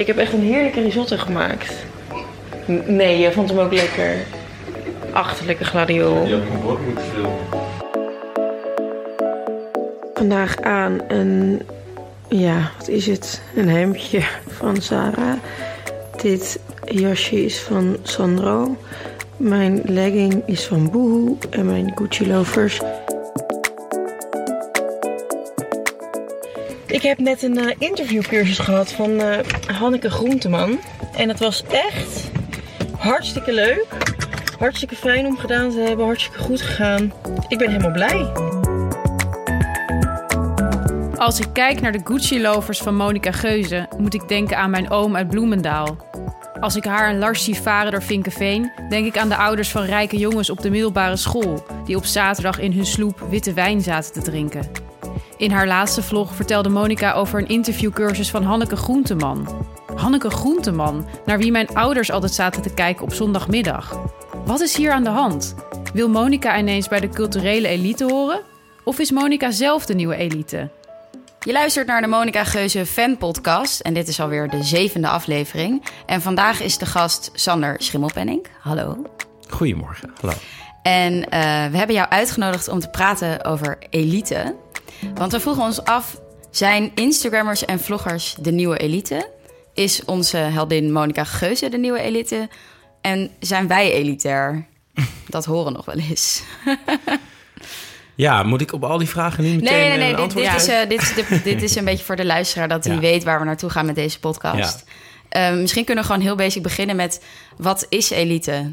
Ik heb echt een heerlijke risotto gemaakt. N- nee, jij vond hem ook lekker. Achterlijke gladiool. Je had mijn bord moeten filmen. Vandaag aan een, ja, wat is het? Een hemdje van Sarah. Dit jasje is van Sandro. Mijn legging is van Boohoo en mijn Gucci loafers. Ik heb net een eh, interviewcursus gehad van eh, Hanneke Groenteman. En het was echt hartstikke leuk. Hartstikke fijn om gedaan te hebben. Hartstikke goed gegaan. Ik ben helemaal blij. Als ik kijk naar de Gucci-lovers van Monica Geuze, moet ik denken aan mijn oom uit Bloemendaal. Als ik haar een lars zie varen door Vinkenveen, denk ik aan de ouders van rijke jongens op de middelbare school, die op zaterdag in hun sloep witte wijn zaten te drinken. In haar laatste vlog vertelde Monica over een interviewcursus van Hanneke Groenteman. Hanneke Groenteman, naar wie mijn ouders altijd zaten te kijken op zondagmiddag. Wat is hier aan de hand? Wil Monica ineens bij de culturele elite horen? Of is Monica zelf de nieuwe elite? Je luistert naar de Monica Geuze fanpodcast en dit is alweer de zevende aflevering. En vandaag is de gast Sander Schimmelpenning. Hallo. Goedemorgen, hallo. En eh, we hebben jou uitgenodigd om te praten over elite. Want we vroegen ons af, zijn Instagrammers en vloggers de nieuwe elite? Is onze heldin Monica Geuze de nieuwe elite? En zijn wij elitair? Dat horen nog wel eens. Ja, moet ik op al die vragen nu meteen Nee, nee, nee. een Dit, is, eh, dit, is de- dit is een beetje voor de luisteraar dat hij Ja. weet waar we naartoe gaan met deze podcast. Eh, misschien kunnen we gewoon heel basic beginnen met wat is elite?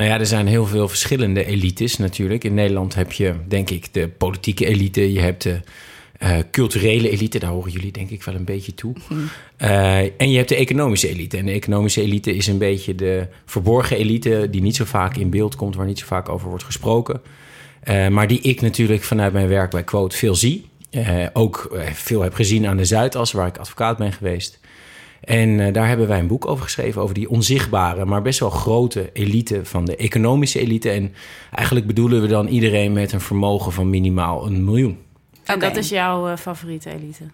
Nou ja, er zijn heel veel verschillende elites natuurlijk. In Nederland heb je, denk ik, de politieke elite. Je hebt de eh, culturele elite, daar horen jullie denk ik wel een beetje toe. Eh, en je hebt de economische elite. En de economische elite is een beetje de verborgen elite... die niet zo vaak in beeld komt, waar niet zo vaak over wordt gesproken. Eh, maar die ik natuurlijk vanuit mijn werk bij Quote veel zie. Ook veel heb gezien aan de Zuidas, waar ik advocaat ben geweest. En eh, daar hebben wij een boek over geschreven, over die onzichtbare, maar best wel grote elite van de economische elite. En eigenlijk bedoelen we dan iedereen met een vermogen van minimaal een miljoen. En dat is jouw eh, favoriete elite?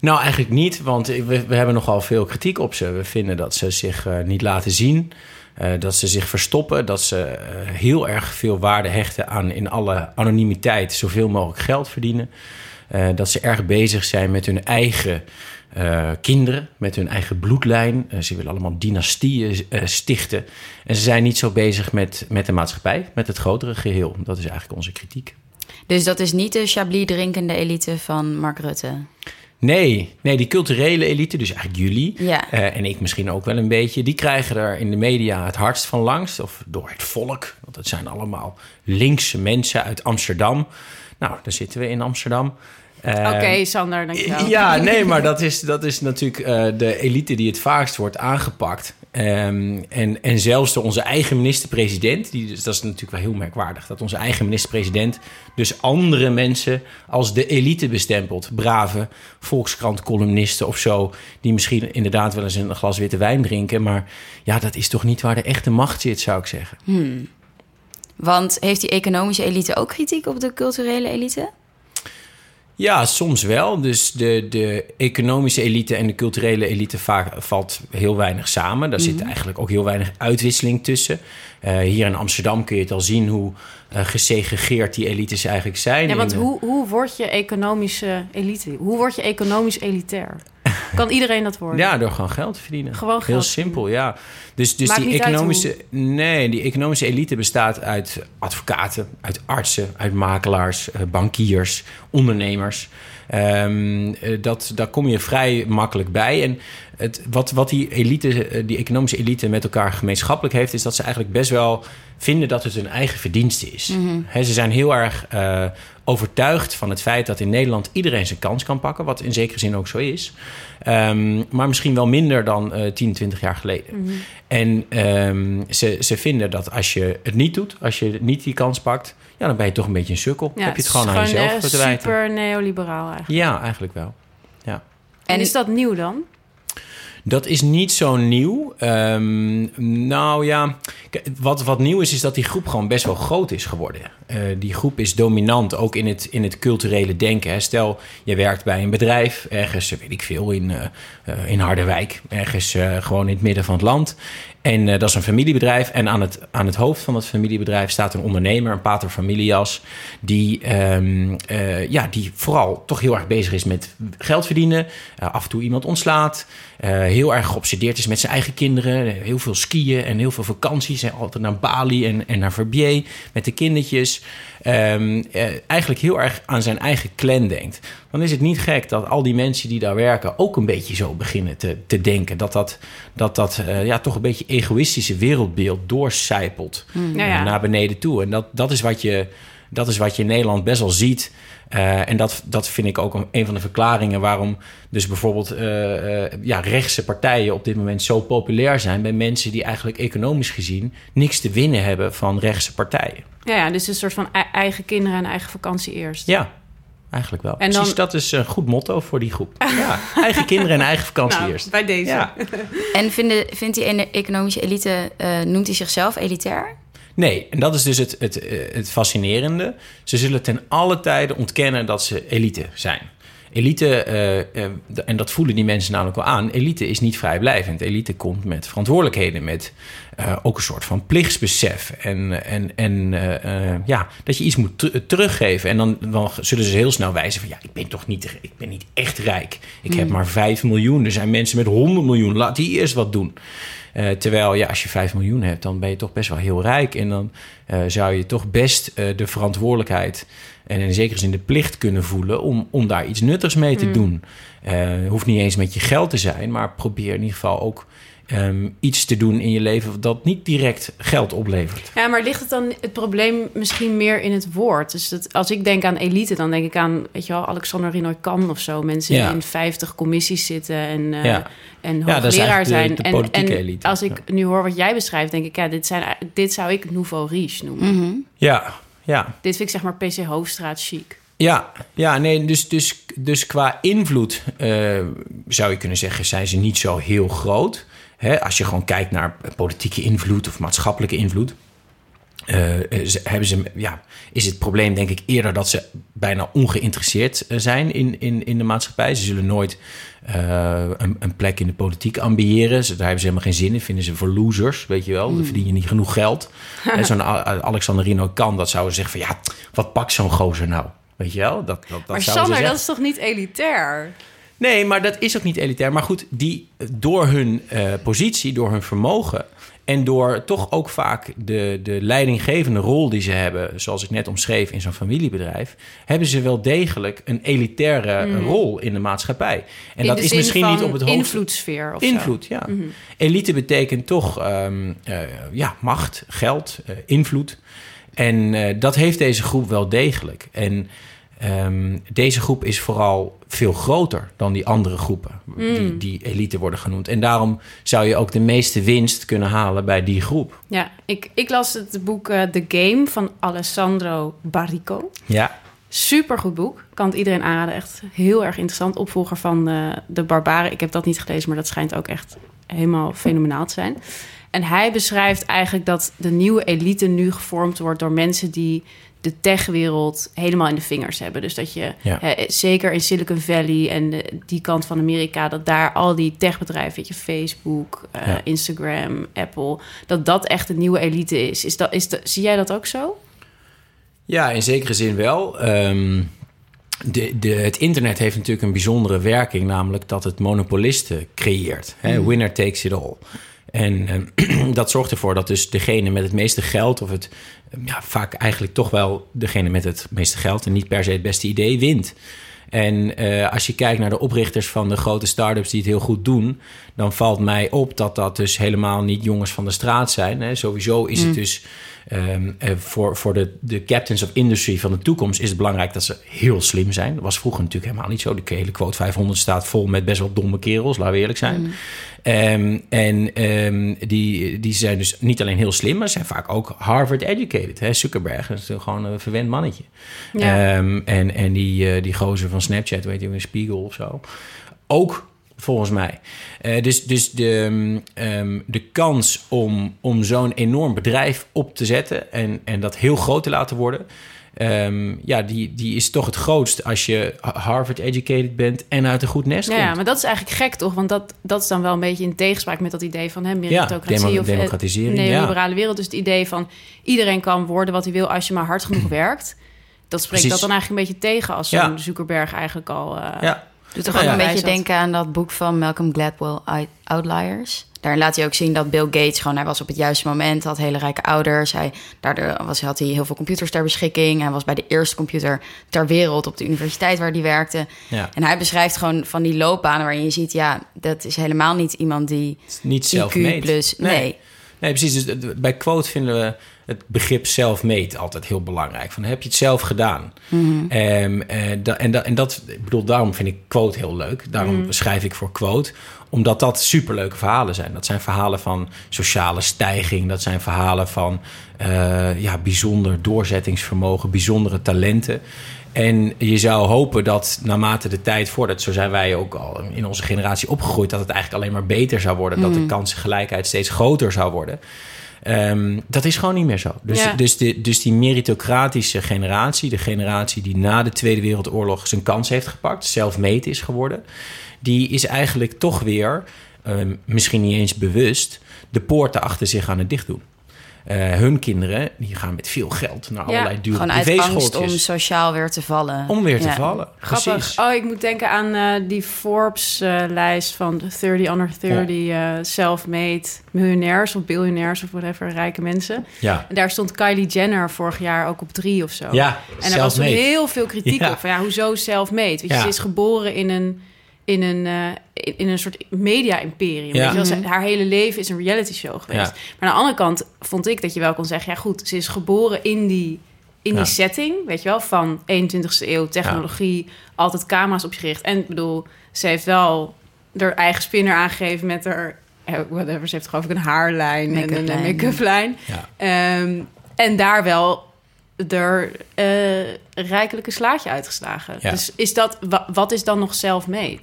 Nou, eigenlijk niet, want we, we hebben nogal veel kritiek op ze. We vinden dat ze zich eh, niet laten zien, eh, dat ze zich verstoppen, dat ze heel erg veel waarde hechten aan in alle anonimiteit zoveel mogelijk geld verdienen. Eh, dat ze erg bezig zijn met hun eigen eh, kinderen, met hun eigen bloedlijn. Eh, ze willen allemaal dynastieën eh, stichten. En ze zijn niet zo bezig met, met de maatschappij, met het grotere geheel. Dat is eigenlijk onze kritiek. Dus dat is niet de Chablis drinkende elite van Mark Rutte. Nee, nee, die culturele elite, dus eigenlijk jullie Ja. en ik misschien ook wel een beetje, die krijgen er in de media het hardst van langs, of door het volk, want dat zijn allemaal linkse mensen uit Amsterdam. Nou, daar zitten we in Amsterdam. Eh, Oké, Sander, dankjewel. Ja, nee, maar dat is, dat is natuurlijk eh, de elite die het vaakst wordt aangepakt. Ehm, en, en zelfs door onze eigen minister-president, die, dus dat is natuurlijk wel heel merkwaardig, dat onze eigen minister-president dus andere mensen als de elite bestempelt. Brave Volkskrant-columnisten of zo, die misschien inderdaad wel eens een glas witte wijn drinken. Maar ja, dat is toch niet waar de echte macht zit, zou ik zeggen. Want heeft die economische elite ook kritiek op de culturele elite? Ja, soms wel. Dus de, de economische elite en de culturele elite vaak, valt heel weinig samen. Daar zit eigenlijk ook heel weinig uitwisseling tussen. Eh, hier in Amsterdam kun je het al zien hoe eh, gesegregeerd die elites eigenlijk zijn. Ja, want In, hoe, hoe word je economische elite? Hoe word je economisch elitair? Kan iedereen dat worden? Ja, door gewoon geld te verdienen. Gewoon Heel geld simpel, ja. Dus, dus Maakt die economische. Nee, die economische elite bestaat uit advocaten, uit artsen, uit makelaars, eh, bankiers, ondernemers. Eh, dat, daar kom je vrij makkelijk bij. En het, wat, wat die, elite, eh, die economische elite met elkaar gemeenschappelijk heeft, is dat ze eigenlijk best wel vinden dat het hun eigen verdienste is. Hè, ze zijn heel erg eh, overtuigd van het feit dat in Nederland iedereen zijn kans kan pakken, wat in zekere zin ook zo is. Ehm, maar misschien wel minder dan eh 10, 20 jaar geleden. En ehm, ze, ze vinden dat als je het niet doet, als je niet die kans pakt, ja, dan ben je toch een beetje een sukkel. Ja, Heb je het gewoon aan jezelf eh, te wijten. super neoliberaal eigenlijk. Ja, eigenlijk wel. Ja. En is dat nieuw dan? Dat is niet zo nieuw. Ehm, nou ja, wat, wat nieuw is, is dat die groep gewoon best wel groot is geworden. Eh, die groep is dominant, ook in het, in het culturele denken. Hè. Stel, je werkt bij een bedrijf, ergens, weet ik veel, in, eh, eh, in Harderwijk. Ergens eh, gewoon in het midden van het land. En eh, dat is een familiebedrijf. En aan het, aan het hoofd van dat familiebedrijf staat een ondernemer, een pater familias, die, ehm, eh, ja, die vooral toch heel erg bezig is met geld verdienen. eh, af en toe iemand ontslaat. heel erg geobsedeerd is met zijn eigen kinderen. Heel veel skiën en heel veel vakanties. En altijd naar Bali en, en naar Verbier met de kindertjes. Ehm, eh, eigenlijk heel erg aan zijn eigen clan denkt. Dan is het niet gek dat al die mensen die daar werken ook een beetje zo beginnen te, te denken. Dat dat, dat, dat eh, ja, toch een beetje egoïstische wereldbeeld doorcijpelt Ja, ja. naar beneden toe. En dat, dat, is wat je, dat is wat je in Nederland best wel ziet. Eh, en dat, dat vind ik ook een, een van de verklaringen waarom dus bijvoorbeeld eh, ja, rechtse partijen op dit moment zo populair zijn bij mensen die eigenlijk economisch gezien niks te winnen hebben van rechtse partijen. Ja, ja, dus een soort van ei- eigen kinderen en eigen vakantie eerst. Ja, eigenlijk wel. En dan- Precies, dat is een goed motto voor die groep. Ja, eigen kinderen en eigen vakantie Nou, eerst. bij deze. Ja. En vinden, vindt die economische elite, eh, noemt hij zichzelf elitair? Nee, en dat is dus het, het, eh, het fascinerende. Ze zullen ten alle tijde ontkennen dat ze elite zijn. Elite, eh, eh, en dat voelen die mensen namelijk wel aan, elite is niet vrijblijvend. Elite komt met verantwoordelijkheden, met eh, ook een soort van plichtsbesef. En, en, en ja, dat je iets moet ter- teruggeven. En dan, dan zullen ze heel snel wijzen van, ja, ik ben toch niet, ik ben niet echt rijk. Ik heb maar 5 miljoen. Er zijn mensen met 100 miljoen. Laat die eerst wat doen. Eh, terwijl, ja, als je 5 miljoen hebt, dan ben je toch best wel heel rijk. En dan eh, zou je toch best eh, de verantwoordelijkheid en in zekere zin de plicht kunnen voelen om, om daar iets nuttigs mee te doen. Eh hoeft niet eens met je geld te zijn, maar probeer in ieder geval ook ehm, iets te doen in je leven dat niet direct geld oplevert. Ja, maar ligt het dan het probleem misschien meer in het woord? Dus dat, als ik denk aan elite, dan denk ik aan, weet je wel, Alexander Rinoy Kan of zo. Mensen Ja. die in 50 commissies zitten en, eh Ja. en hoogleraar zijn. de- de en politieke en elite. als ik nu hoor wat jij beschrijft, denk ik, ja, dit, zijn, dit zou ik nouveau riche noemen. Ja, ja. Dit vind ik zeg maar PC Hoofdstraat chic. Ja, ja nee, dus, dus, dus qua invloed eh, zou je kunnen zeggen, zijn ze niet zo heel groot. Hè, als je gewoon kijkt naar politieke invloed of maatschappelijke invloed. eh, eh, ze- hebben ze, ja, is het probleem denk ik eerder dat ze bijna ongeïnteresseerd eh, zijn in, in, in de maatschappij. Ze zullen nooit een, een plek in de politiek ambiëren. Ze, daar hebben ze helemaal geen zin in. Vinden ze voor losers, weet je wel. Dan verdien je niet genoeg geld. En Zo'n A- Alexander Rino kan, dat zouden zeggen van... ja, wat pakt zo'n gozer nou? Weet je wel? Dat, dat, dat maar ze Sander, dat is toch niet elitair? Nee, maar dat is ook niet elitair. Maar goed, die, door hun eh, positie, door hun vermogen... en door toch ook vaak de, de leidinggevende rol die ze hebben... zoals ik net omschreef in zo'n familiebedrijf... hebben ze wel degelijk een elitaire eh, rol in de maatschappij. En Mm. In dat is misschien niet op het hoofd... invloedssfeer of zo. Invloed, ja. Elite betekent toch ehm, eh, ja, macht, geld, eh, invloed. En dat heeft deze groep wel degelijk. En ehm, deze groep is vooral veel groter dan die andere groepen, die, die elite worden genoemd. En daarom zou je ook de meeste winst kunnen halen bij die groep. Ja, ik, ik las het boek eh, The Game van Alessandro Barrico. Ja, Supergoed boek. Kan het iedereen aanraden. Echt heel erg interessant. Opvolger van eh, De Barbaren. Ik heb dat niet gelezen, maar dat schijnt ook echt helemaal fenomenaal te zijn. En hij beschrijft eigenlijk dat de nieuwe elite nu gevormd wordt door mensen die de techwereld helemaal in de vingers hebben. Dus dat je, Ja. eh, zeker in Silicon Valley en de- die kant van Amerika, dat daar al die techbedrijven, weet je, Facebook, eh, Ja. Instagram, Apple, dat dat echt de nieuwe elite is. is, dat, is de, zie jij dat ook zo? Ja, in zekere zin wel. Ehm, de, de, het internet heeft natuurlijk een bijzondere werking, namelijk dat het monopolisten creëert. Hè? Winner takes it all. En ehm, dat zorgt ervoor dat dus degene met het meeste geld, of het ja, vaak eigenlijk toch wel degene met het meeste geld en niet per se het beste idee, wint. En eh, als je kijkt naar de oprichters van de grote start-ups die het heel goed doen, dan valt mij op dat dat dus helemaal niet jongens van de straat zijn. Hè. Sowieso is het dus ehm, eh, voor, voor de, de captains of industry van de toekomst is het belangrijk dat ze heel slim zijn. Dat was vroeger natuurlijk helemaal niet zo. De hele quote 500 staat vol met best wel domme kerels, laten we eerlijk zijn. Ehm, en ehm, die, die zijn dus niet alleen heel slim, maar zijn vaak ook Harvard educated. Hè? Zuckerberg is gewoon een verwend mannetje. Ja. En, en die, eh, die gozer van Snapchat, weet je, een Spiegel of zo. Ook volgens mij. Eh, dus dus de, ehm, de kans om, om zo'n enorm bedrijf op te zetten en, en dat heel groot te laten worden, ehm, ja, die, die is toch het grootst als je Harvard-educated bent en uit een goed nest Ja, komt. ja, maar dat is eigenlijk gek toch? Want dat, dat is dan wel een beetje in tegenspraak met dat idee van hè, meritocratie demo- of eh, democratisering, ja. neoliberale wereld. Dus het idee van iedereen kan worden wat hij wil als je maar hard genoeg werkt. Dat spreekt Precies. dat dan eigenlijk een beetje tegen als zo'n Ja. Zuckerberg eigenlijk al... eh, Ja, Doet toch Nou ook ja. een beetje denken aan dat boek van Malcolm Gladwell, Out- Outliers. Daarin laat hij ook zien dat Bill Gates gewoon, hij was op het juiste moment, had hele rijke ouders. Hij, daardoor was, had hij heel veel computers ter beschikking. Hij was bij de eerste computer ter wereld op de universiteit waar hij werkte. ja. En hij beschrijft gewoon van die loopbanen waarin je ziet, ja, dat is helemaal niet iemand die niet IQ self-made. plus... Nee. Nee, precies. Dus bij quote vinden we het begrip self-made altijd heel belangrijk. Van heb je het zelf gedaan? Ehm, eh, da- en, da- en dat, ik bedoel, daarom vind ik quote heel leuk. Daarom schrijf ik voor quote. Omdat dat superleuke verhalen zijn. Dat zijn verhalen van sociale stijging. Dat zijn verhalen van eh, ja, bijzonder doorzettingsvermogen, bijzondere talenten. En je zou hopen dat naarmate de tijd vordert, zo zijn wij ook al in onze generatie opgegroeid, dat het eigenlijk alleen maar beter zou worden. Dat de kansengelijkheid steeds groter zou worden. Ehm, dat is gewoon niet meer zo. Dus, Ja. dus, de, dus die meritocratische generatie, de generatie die na de Tweede Wereldoorlog zijn kans heeft gepakt, self-made is geworden, die is eigenlijk toch weer, ehm, misschien niet eens bewust, de poorten achter zich aan het dichtdoen. Eh, hun kinderen die gaan met veel geld naar allerlei dure Gewoon uit angst om sociaal weer te vallen. Om weer te vallen. Grappig. Precies. Oh, ik moet denken aan eh, die Forbes-lijst van 30 under 30 eh, self-made miljonairs of biljonairs of whatever, rijke mensen. Ja. En daar stond Kylie Jenner vorig jaar ook op drie of zo. Ja, En er was heel veel kritiek Ja. op. Van, ja, hoezo self-made? Weet je, Ja. ze is geboren in een, in een, eh, in, in een soort media-imperium. Ja. Weet je wel? Ze- Mhm. Haar hele leven is een reality show geweest. Ja. Maar aan de andere kant vond ik dat je wel kon zeggen... ja goed, ze is geboren in die, in Ja. die setting, weet je wel... van 21ste eeuw, technologie, altijd camera's op je gericht. En ik bedoel, ze heeft wel haar eigen spinner aangegeven met haar... eh, Whatever, ze heeft geloof ik een haarlijn en een Make-up lijn. Ehm, en daar wel er eh rijkelijke slaatje uitgeslagen. Ja. Dus is dat, wa- wat is dan nog self-made?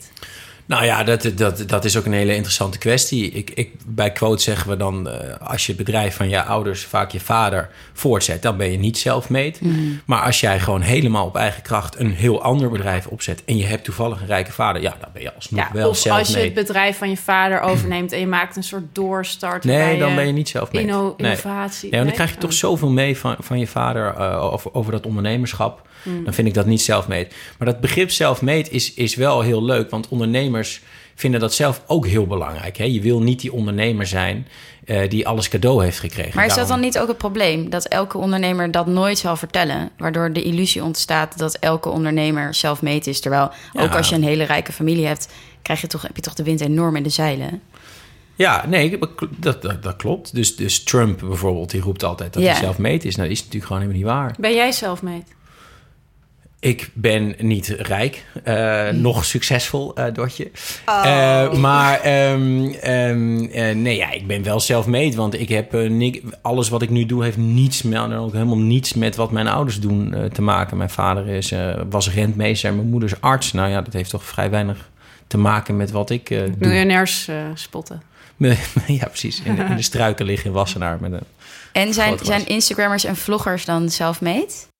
Nou ja, dat, dat, dat is ook een hele interessante kwestie. Ik, ik, bij quote zeggen we dan, eh, als je het bedrijf van je ouders, vaak je vader, voortzet, dan ben je niet self-made. Mhm. Maar als jij gewoon helemaal op eigen kracht een heel ander bedrijf opzet en je hebt toevallig een rijke vader, ja, dan ben je alsnog Ja, wel of als je het bedrijf van je vader overneemt en je maakt een soort doorstart. Nee, dan ben je niet inno- Nee. innovatie. Nee, want dan krijg je toch Oh. zoveel mee van, van je vader eh, over, over dat ondernemerschap. Dan vind ik dat niet self-made. Maar dat begrip self-made is, is wel heel leuk, want ondernemers vinden dat zelf ook heel belangrijk. Hè? Je wil niet die ondernemer zijn eh, die alles cadeau heeft gekregen. Maar is dat dan niet ook het probleem? Dat elke ondernemer dat nooit zal vertellen. Waardoor de illusie ontstaat dat elke ondernemer zelfmeet is. Terwijl ook als je een hele rijke familie hebt, krijg je toch, heb je toch de wind enorm in de zeilen. Ja, nee, dat, dat, dat klopt. Dus, dus Trump bijvoorbeeld, die roept altijd dat Ja. hij self-made is. Nou, dat is natuurlijk gewoon helemaal niet waar. Ben jij self-made? Ik ben niet rijk, eh, Hm. nog succesvol, eh Dotje. Oh. Eh, maar ehm, ehm, eh, nee, ja, ik ben wel self-made. Want ik heb alles wat ik nu doe, heeft niets met, dan ook helemaal niets met wat mijn ouders doen te maken. Mijn vader is, eh, was rentmeester en mijn moeder is arts. Nou ja, dat heeft toch vrij weinig te maken met wat ik eh, doe. Miljonairs spotten. ja, precies. In de, in de struiken liggen in Wassenaar met een En zijn, zijn Instagrammers en vloggers dan self-made?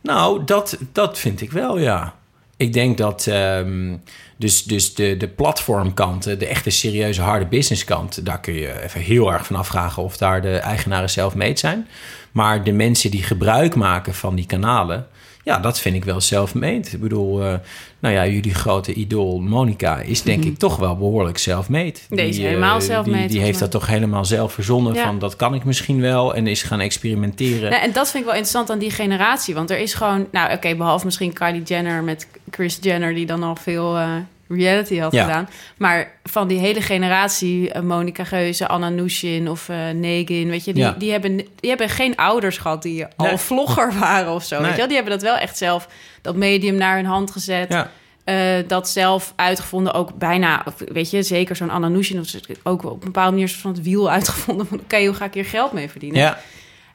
Nou, dat, dat vind ik wel, ja. Ik denk dat ehm, dus, dus de, de platformkant, de echte serieuze harde businesskant... daar kun je even heel erg van afvragen of daar de eigenaren self-made zijn. Maar de mensen die gebruik maken van die kanalen... ja, dat vind ik wel self-made. Ik bedoel, eh, nou ja, jullie grote idool Monica is denk ik toch wel behoorlijk self-made. Die is eh, helemaal self-made, Die, die heeft dat toch helemaal zelf verzonnen Ja. van... dat kan ik misschien wel en is gaan experimenteren. Nee, en dat vind ik wel interessant aan die generatie. Want er is gewoon... Nou, oké, behalve misschien Kylie Jenner met Chris Jenner... die dan al veel eh, reality had Ja. gedaan. Maar van die hele generatie... eh, Monica Geuze, Anna Nushin of eh Negin... weet je, die, Ja. die, hebben, die hebben geen ouders gehad... die al vlogger waren of zo. Nee. Weet je? Die hebben dat wel echt zelf... dat medium naar hun hand gezet... Ja. Eh, dat zelf uitgevonden, ook bijna, weet je, zeker zo'n Anna Nushin... of ook op een bepaalde manier van het wiel uitgevonden... van oké, hoe ga ik hier geld mee verdienen? ja.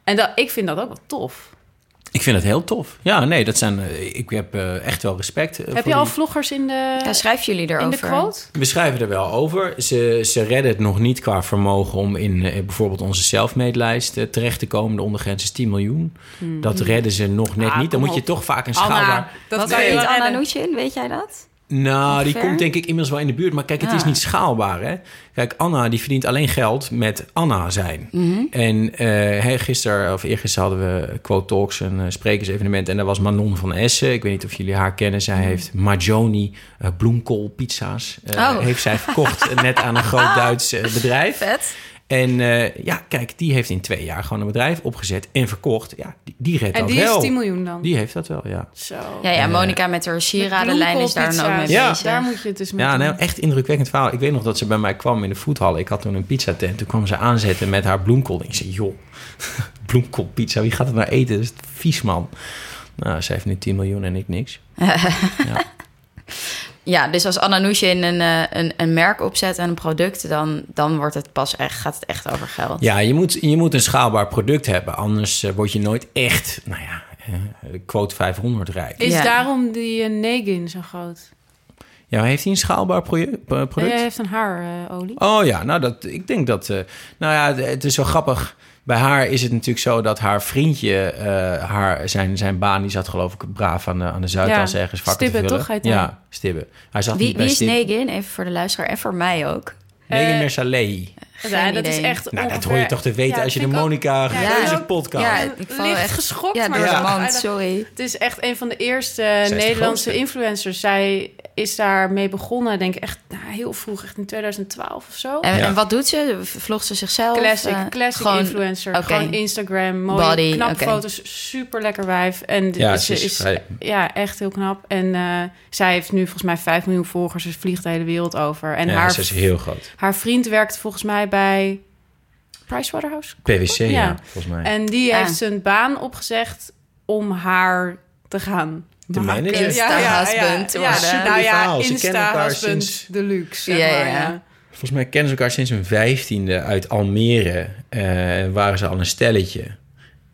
En dat, ik vind dat ook wel tof. Ik vind het heel tof. Ja, nee, dat zijn. eh, Ik heb eh, echt wel respect. eh, Heb voor je al die- vloggers in de, Ja, schrijven jullie erover? in de quote? We schrijven er wel over. Ze, ze redden het nog niet qua vermogen om in bijvoorbeeld onze selfmade-lijst eh, terecht te komen. De ondergrens is 10 miljoen. Dat redden ze nog net Ah, niet. Dan moet je toch vaak een Anna, schaalbaar... dat Wat kan je wel Anna redden. Nushin? Weet jij dat? Nou, die komt denk ik inmiddels wel in de buurt. Maar kijk, het is Ah. niet schaalbaar, hè? Kijk, Anna die verdient alleen geld met Anna zijn. Mhm. En hey, gisteren of eergisteren hadden we Quote Talks, een eh, sprekersevenement. En daar was Manon van Essen. Ik weet niet of jullie haar kennen. Zij heeft Majoni eh bloemkoolpizza's. Oh. Heeft zij verkocht net aan een groot Duits bedrijf. Vet. En eh, ja, kijk, die heeft in twee jaar gewoon een bedrijf opgezet en verkocht. Ja, die, die redt En dat die wel. is 10 miljoen dan? Die heeft dat wel, ja. Zo. Ja, ja, Eh, Monica met haar sieradenlijn is daar dan ook mee Ja. bezig. Daar moet je het dus mee Ja, nou, echt indrukwekkend verhaal. Ik weet nog dat ze bij mij kwam in de voethal. Ik had toen een pizzatent. Toen kwam ze aanzetten met haar bloemkool. Ik zei, joh, bloemkoolpizza, wie gaat het nou eten? Dat is vies, man. Nou, ze heeft nu 10 miljoen en ik niks. Ja, dus als Anna Nushin een, eh, een, een merk opzet en een product... Dan, dan wordt het pas echt, gaat het echt over geld. Ja, je moet, je moet een schaalbaar product hebben. Anders eh, word je nooit echt, nou ja, eh, quote 500 rijk. Is Ja. daarom die uh, Negin zo groot? Ja, heeft hij een schaalbaar product? Hij heeft een haarolie. Oh ja, nou dat, ik denk dat. eh, nou ja, het is zo grappig. Bij haar is het natuurlijk zo dat haar vriendje, eh, haar, zijn, zijn baan, die zat geloof ik braaf aan de, aan de Zuidas Ja, ergens vakken Stibbe, te vullen. toch hij? Ja, Stibbe. Hij zat Wie, niet bij wie is Stibbe. Negin? Even voor de luisteraar en voor mij ook. Negan Eh, Mersalei. Geen ja, dat is idee. echt Nou, dat ongeveer- hoor je toch te weten Ja, als je de Monica Ja, ja. podcast. Ja, Ik val licht echt geschokt, ja, maar dat eigenlijk- sorry. Het is echt een van de eerste Nederlandse grootste. influencers. Zij is daarmee begonnen, denk ik echt nou, heel vroeg, echt in 2012 of zo. En, Ja. en wat doet ze? Vlogt ze zichzelf? Classic, Eh, classic gewoon- influencer. Gewoon Instagram, mooie, Body, knappe foto's, super lekker wijf. En Ja, ze ze is ja, echt heel knap. En eh, zij heeft nu volgens mij 5 miljoen volgers. Ze vliegt de hele wereld over. En ja, haar, ze is heel groot. haar vriend werkt volgens mij bij Pricewaterhouse. PwC, ja, Ja. volgens mij. En die Ah. heeft zijn baan opgezegd om haar te gaan Te maken. managen. Insta-husband te worden. Super nou ja, verhaal. Ze kennen elkaar Insta-husband sinds- deluxe, zeg Ja, maar, ja. ja. Volgens mij kennen ze elkaar sinds hun vijftiende uit Almere. eh, waren ze al een stelletje.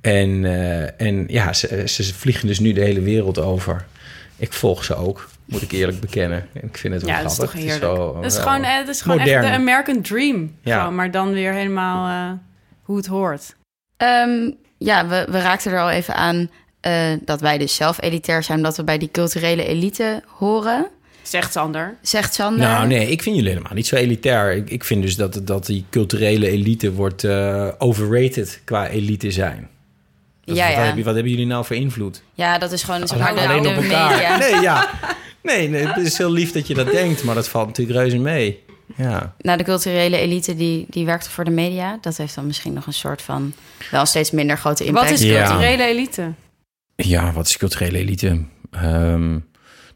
En, eh, en ja, ze, ze vliegen dus nu de hele wereld over. Ik volg ze ook, moet ik eerlijk bekennen. Ik vind het wel Ja, dat is grappig. toch Het zo, dat is wel gewoon, eh, dat is gewoon echt de American Dream. Ja. Gewoon, maar dan weer helemaal eh, hoe het hoort. Ehm, ja, we, we raakten er al even aan eh, dat wij dus zelf elitair zijn... omdat we bij die culturele elite horen, Zegt Sander. zegt Sander. Nou, nee, ik vind jullie helemaal niet zo elitair. Ik, ik vind dus dat, dat die culturele elite wordt eh, overrated qua elite zijn. Dat- Ja, wat, ja. heb je- wat hebben jullie nou voor invloed? Ja, dat is gewoon zeg Alleen, maar, alleen op elkaar. media. Nee, ja. Nee, nee, het is heel lief dat je dat denkt, maar dat valt natuurlijk reuze mee. Ja. Nou, de culturele elite die, die werkt voor de media. Dat heeft dan misschien nog een soort van... wel steeds minder grote impact. Wat is Ja. culturele elite? Ja, wat is culturele elite? Ehm,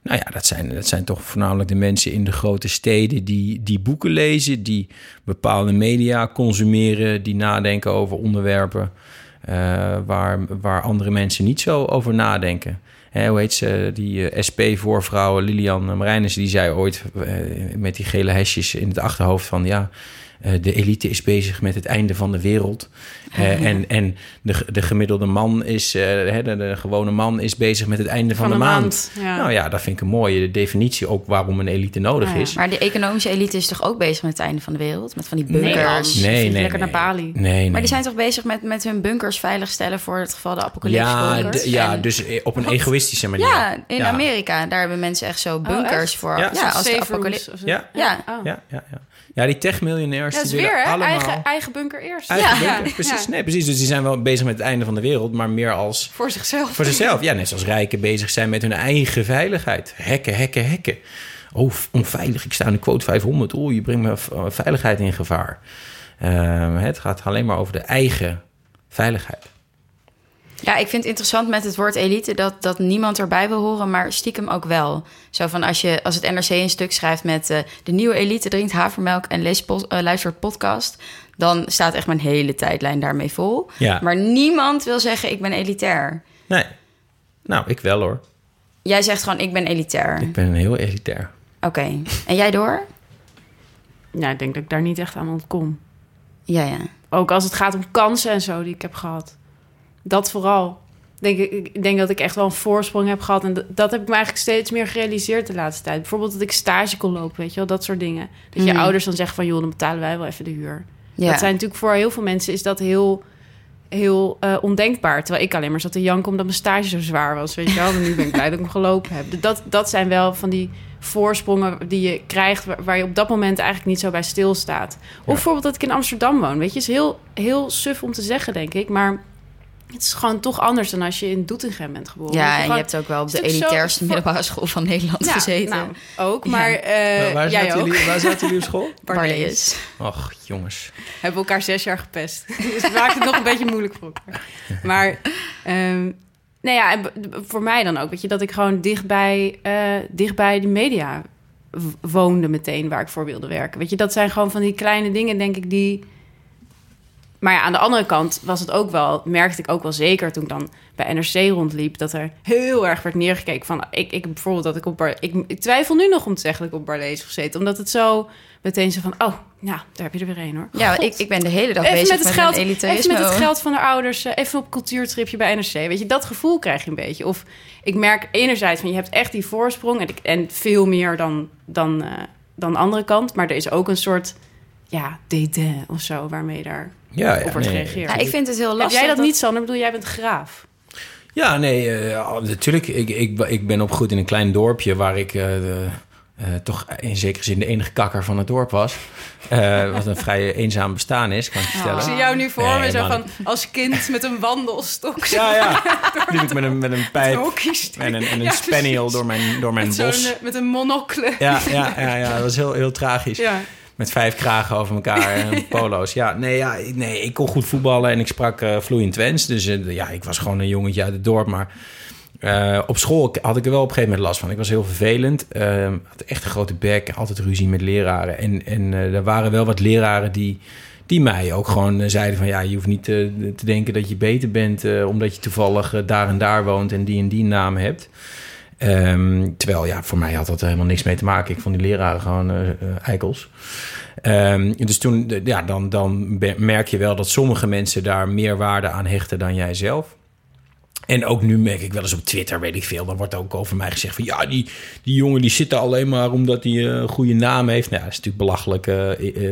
nou ja, dat zijn, dat zijn toch voornamelijk de mensen in de grote steden die, die boeken lezen, die bepaalde media consumeren, die nadenken over onderwerpen eh, waar, waar andere mensen niet zo over nadenken. Hoe heet ze, die eh, SP-voorvrouw Lilian Marijnissen, die zei ooit eh, met die gele hesjes in het achterhoofd van ja, de elite is bezig met het einde van de wereld. Eh, en en de, de gemiddelde man is, eh, hè, de, de gewone man is bezig met het einde van, de, maand. Ja. Nou ja, dat vind ik een mooie definitie ook waarom een elite nodig Ah, ja. is. Maar de economische elite is toch ook bezig met het einde van de wereld? Met van die Nee, bunkers? Nee, Vlieg nee, lekker nee. naar Bali. Nee, nee. Maar die zijn toch bezig met, met hun bunkers veiligstellen voor het geval de apocalypse ja, bunkers? ja En- dus eh, op een egoïstische manier. Ja, in Ja. Amerika, daar hebben mensen echt zo bunkers Oh, echt? voor. Ja. Ja, als de apocalypse... zo. Ja. Ja. Oh. Ja, ja, ja. die techmiljonairs Ja, dat is weer, hè? allemaal... Eigen, eigen bunker eerst. Eigen ja. bunker. Precies, nee, precies. Dus die zijn wel bezig met het einde van de wereld, maar meer als Voor zichzelf. voor zichzelf. Ja, net zoals rijken bezig zijn met hun eigen veiligheid. Hekken, hekken, hekken. Oh, onveilig. Ik sta in de quote 500. Oeh, je brengt mijn eh, veiligheid in gevaar. Ehm, het gaat alleen maar over de eigen veiligheid. Ja, ik vind het interessant met het woord elite dat, dat niemand erbij wil horen, maar stiekem ook wel. Zo van als, je, als het NRC een stuk schrijft met eh, de nieuwe elite drinkt havermelk en leest eh, luistert podcast, dan staat echt mijn hele tijdlijn daarmee vol. Ja. Maar niemand wil zeggen ik ben elitair. Nee. Nou, ik wel hoor. Jij zegt gewoon ik ben elitair. Ik ben heel elitair. Oké. En jij door? Ja, ik denk dat ik daar niet echt aan ontkom. Ja, ja. Ook als het gaat om kansen en zo die ik heb gehad. Dat vooral. denk ik, ik denk dat ik echt wel een voorsprong heb gehad. En dat, dat heb ik me eigenlijk steeds meer gerealiseerd de laatste tijd. Bijvoorbeeld dat ik stage kon lopen, weet je wel, dat soort dingen. Dat je Mm. ouders dan zeggen van, joh, dan betalen wij wel even de huur. Ja. Dat zijn natuurlijk voor heel veel mensen is dat heel, heel eh, ondenkbaar. Terwijl ik alleen maar zat te janken omdat mijn stage zo zwaar was, weet je wel. Maar nu ben ik blij dat ik hem gelopen heb. Dat, dat zijn wel van die voorsprongen die je krijgt... waar, waar je op dat moment eigenlijk niet zo bij stilstaat. Of bijvoorbeeld dat ik in Amsterdam woon, weet je. is heel, heel suf om te zeggen, denk ik. Maar het is gewoon toch anders dan als je in Doetinchem bent geboren. Ja, en je hebt ook wel op de zo- elitairste middelbare school van Nederland Ja, gezeten. nou, ook. Ja. Maar eh, waar, waar jij zaten ook. jullie, waar zaten jullie op school? Barlees. Och, jongens. hebben elkaar zes jaar gepest. Dus het maakt het nog een beetje moeilijk voor elkaar. Maar, ehm nou ja, voor mij dan ook, weet je, dat ik gewoon dichtbij, eh dichtbij de media woonde meteen waar ik voor wilde werken. Weet je, dat zijn gewoon van die kleine dingen, denk ik, die. Maar ja, aan de andere kant was het ook wel, merkte ik ook wel zeker toen ik dan bij NRC rondliep, dat er heel erg werd neergekeken van, ik, ik bijvoorbeeld dat ik op Bar, ik, ik twijfel nu nog om te zeggen dat ik op Barlees gezeten, omdat het zo meteen zo van, oh, nou, daar heb je er weer een hoor. Ja, ik, ik ben de hele dag Even bezig met, het mijn geld, even met het geld van de ouders, eh, even op cultuurtripje bij NRC. Weet je, dat gevoel krijg je een beetje. Of ik merk enerzijds van je hebt echt die voorsprong en, ik, en veel meer dan, dan, eh, dan de andere kant. Maar er is ook een soort ja, dédain of zo waarmee daar Ja, op ja, wordt nee. gereageerd. Ja, ik vind het heel Heb lastig. jij dat, niet, Sander? Ik bedoel, jij bent graaf. Ja, nee, eh, natuurlijk. Ik, ik, ik ben opgegroeid in een klein dorpje waar ik eh, de- eh, toch in zekere zin de enige kakker van het dorp was. Eh, wat een vrij eenzaam bestaan is, kan ik je vertellen. Ik zie jou nu voor Nee, me zo van als kind met een wandelstok. Ja, ja. Liep ik met een, met een pijp en een, en een Ja, spaniel door mijn, door mijn Met, bos. met een monocle. Ja, ja, ja, ja, dat was heel, heel tragisch. Ja. Met vijf kragen over elkaar en polo's. Ja, nee, ja, ik- nee, ik kon goed voetballen en ik sprak eh, vloeiend Twents. Dus eh, ja, ik was gewoon een jongetje uit het dorp. Maar eh, op school had ik er wel op een gegeven moment last van. Ik was heel vervelend. eh, had echt een grote bek. Altijd ruzie met leraren. En, en er waren wel wat leraren die, die mij ook gewoon zeiden van... ja, je hoeft niet eh, te denken dat je beter bent... omdat je toevallig daar en daar woont en die en die naam hebt. Ehm, terwijl, ja, voor mij had dat helemaal niks mee te maken. Ik vond die leraren gewoon eh, eh, eikels. Ehm, dus toen, ja, dan, dan merk je wel dat sommige mensen daar meer waarde aan hechten dan jij zelf. En ook nu merk ik wel eens op Twitter, weet ik veel, dan wordt ook over mij gezegd van ja, die, die jongen die zit er alleen maar omdat hij eh, een goede naam heeft. Nou, ja, dat is natuurlijk belachelijk, eh,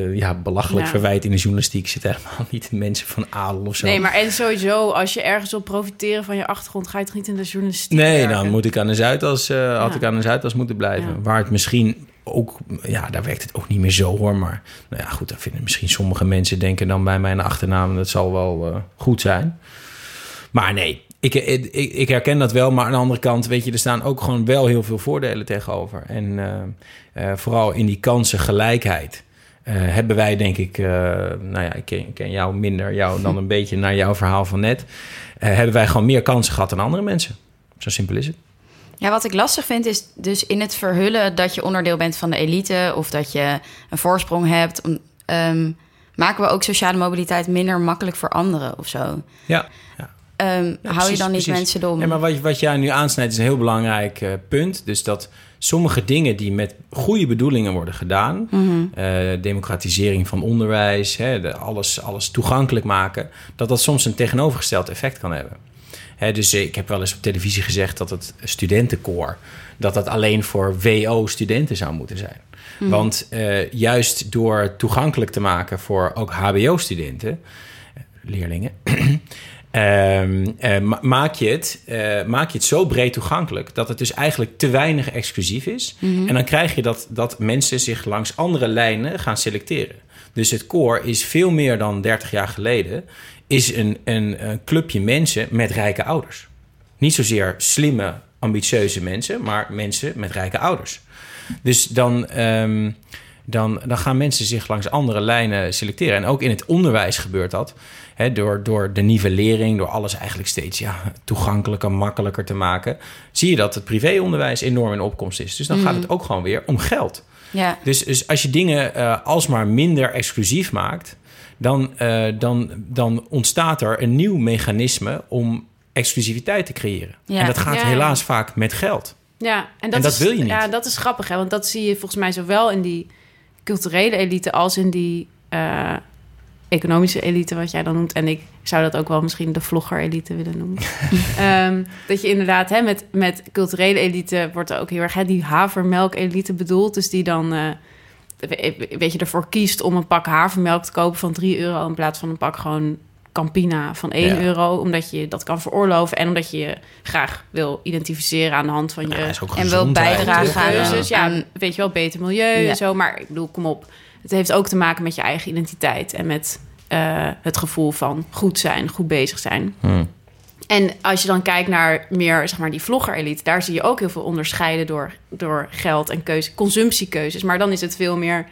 eh, ja, belachelijk Ja. verwijt in de journalistiek. Zit helemaal niet in mensen van adel of zo. Nee, maar en sowieso, als je ergens wil profiteren van je achtergrond, ga je toch niet in de journalistiek Nee, werken? dan moet ik aan de Zuidas, had ik aan de Zuidas moeten blijven. Ja. Waar het misschien ook, ja, daar werkt het ook niet meer zo hoor. Maar nou ja, goed, dat vinden misschien sommige mensen denken dan bij mijn achternaam, dat zal wel goed zijn. Maar nee, ik, ik, ik herken dat wel. Maar aan de andere kant, weet je, er staan ook gewoon wel heel veel voordelen tegenover. En eh, eh, vooral in die kansengelijkheid. eh hebben wij denk ik, nou ja, ik ken, ik ken jou minder, jou dan een beetje naar jouw verhaal van net. hebben wij gewoon meer kansen gehad dan andere mensen. Zo simpel is het. Ja, wat ik lastig vind is dus in het verhullen dat je onderdeel bent van de elite of dat je een voorsprong hebt, ehm, maken we ook sociale mobiliteit minder makkelijk voor anderen of zo. Ja, Ehm, hou je dan niet precies. mensen dom? Ja, maar wat, wat jij nu aansnijdt is een heel belangrijk eh, punt. Dus dat sommige dingen die met goede bedoelingen worden gedaan... Mhm. eh, democratisering van onderwijs, hè, de, alles, alles toegankelijk maken... dat dat soms een tegenovergesteld effect kan hebben. Hè, dus ik heb wel eens op televisie gezegd dat het studentenkoor... dat dat alleen voor WO-studenten zou moeten zijn. Want eh, juist door toegankelijk te maken voor ook HBO-studenten... eh, leerlingen... Ehm, eh, ma- maak, je het, eh, maak je het zo breed toegankelijk dat het dus eigenlijk te weinig exclusief is. En dan krijg je dat, dat mensen zich langs andere lijnen gaan selecteren. Dus het koor is veel meer dan 30 jaar geleden, is een, een, een clubje mensen met rijke ouders. Niet zozeer slimme, ambitieuze mensen, maar mensen met rijke ouders. Dus dan, ehm, dan, dan gaan mensen zich langs andere lijnen selecteren. En ook in het onderwijs gebeurt dat. Door, door de nivellering, door alles eigenlijk steeds ja, toegankelijker, makkelijker te maken. Zie je dat het privéonderwijs enorm in opkomst is. Dus dan gaat het ook gewoon weer om geld. Ja, Dus, dus als je dingen eh, alsmaar minder exclusief maakt, dan, eh, dan, dan ontstaat er een nieuw mechanisme om exclusiviteit te creëren. Ja. En dat gaat Ja. helaas vaak met geld. Ja, en dat, En dat is, wil je niet. Ja, dat is grappig, hè? Want dat zie je volgens mij zowel in die culturele elite als in die, eh, economische elite, wat jij dan noemt. En ik zou dat ook wel misschien de vlogger-elite willen noemen. Ehm, dat je inderdaad hè, met, met culturele elite wordt er ook heel erg hè, die havermelk-elite bedoeld. Dus die dan, eh, we- weet je, ervoor kiest om een pak havermelk te kopen van 3 euro in plaats van een pak gewoon Campina van 1 Ja. euro. Omdat je dat kan veroorloven en omdat je je graag wil identificeren aan de hand van je Ja, En wil bijdragen aan-. Ja, aan- weet je wel, beter milieu Ja. en zo. Maar ik bedoel, kom op. Het heeft ook te maken met je eigen identiteit en met eh, het gevoel van goed zijn, goed bezig zijn. Hmm. En als je dan kijkt naar meer, zeg maar, die vlogger-elite, daar zie je ook heel veel onderscheiden door, door geld en keuze, consumptiekeuzes. Maar dan is het veel meer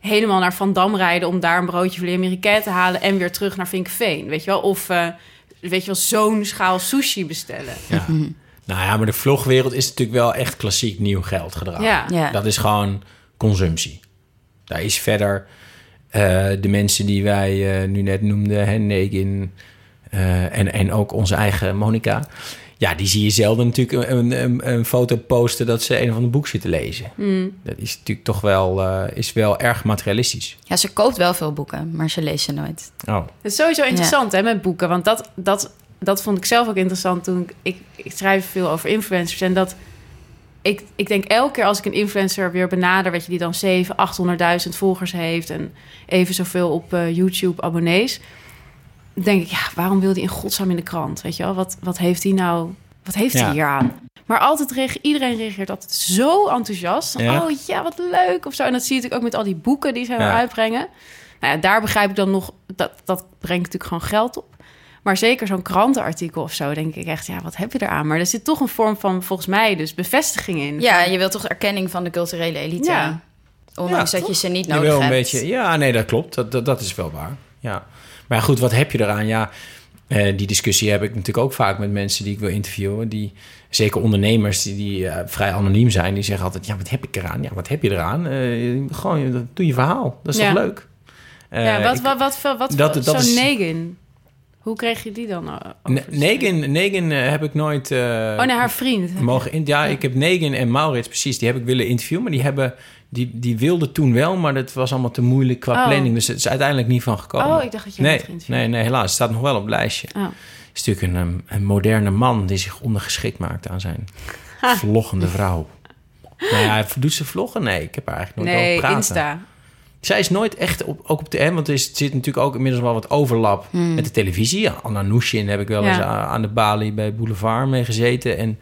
helemaal naar Van Dam rijden om daar een broodje filet américain te halen en weer terug naar Vinkveen, weet je wel? Of eh, weet je wel, zo'n schaal sushi bestellen. Ja. Nou ja, maar de vlogwereld is natuurlijk wel echt klassiek nieuw geldgedrag. Ja. Ja. Dat is gewoon consumptie. Daar is verder eh, de mensen die wij eh, nu net noemden, hè, Negin eh, en, en ook onze eigen Monica. Ja, die zie je zelden natuurlijk een, een, een foto posten dat ze een of ander boek zitten lezen. Dat is natuurlijk toch wel, eh, is wel erg materialistisch. Ja, ze koopt wel veel boeken, maar ze leest ze nooit. Oh, Het is sowieso interessant hè, met boeken. Want dat, dat, dat vond ik zelf ook interessant toen ik, ik, ik schrijf veel over influencers. En dat ik, ik denk elke keer als ik een influencer weer benader, weet je, die dan 7, 800.000 volgers heeft en even zoveel op eh, YouTube abonnees, denk ik, ja, waarom wil die in godsnaam in de krant? Weet je wel, wat, wat heeft hij nou, wat heeft Ja. hij hier aan? Maar altijd reage, iedereen reageert altijd zo enthousiast. Ja. Oh ja, wat leuk of zo. En dat zie je natuurlijk ook met al die boeken die ze Ja. uitbrengen. Nou ja, daar begrijp ik dan nog, dat, dat brengt natuurlijk gewoon geld op. Maar zeker zo'n krantenartikel of zo, denk ik echt, ja, wat heb je eraan? Maar er zit toch een vorm van, volgens mij, dus bevestiging in. Ja, je wilt toch erkenning van de culturele elite? Ja. Ondanks Ja, dat je ze niet je nodig wil een hebt. beetje, ja, nee, dat klopt. Dat, dat, dat is wel waar. Ja. Maar ja, goed, wat heb je eraan? Ja, eh, die discussie heb ik natuurlijk ook vaak met mensen die ik wil interviewen. Die, zeker ondernemers die, die eh, vrij anoniem zijn, die zeggen altijd: Ja, wat heb ik eraan? Ja, wat heb je eraan? Eh, gewoon, doe je verhaal. Dat is Ja. toch leuk? Ja, wat, ik- wat, wat, wat, wat dat- dat zo'n is- Negan, hoe kreeg je die dan? eh, Ne- over? Negan, Negan eh, heb ik nooit. eh, Oh nee, haar vriend. Mogen in, ja, ik heb Negan en Maurits precies, die heb ik willen interviewen, maar die hebben die, die wilden toen wel, maar dat was allemaal te moeilijk qua Oh. planning, dus het is uiteindelijk niet van gekomen. Oh, ik dacht dat je nee, nee, nee, helaas, het staat nog wel op het lijstje. Oh. Het is natuurlijk een, een moderne man die zich ondergeschikt maakt aan zijn vloggende vrouw. Nou ja, doet ze vloggen? Nee, ik heb haar eigenlijk nooit Nee, over praten. Insta. Zij is nooit echt op, ook op de M, want er is- zit natuurlijk ook inmiddels wel wat overlap met de televisie. Ja, Anna Nushin heb ik wel Ja. eens aan de balie bij Boulevard mee gezeten. En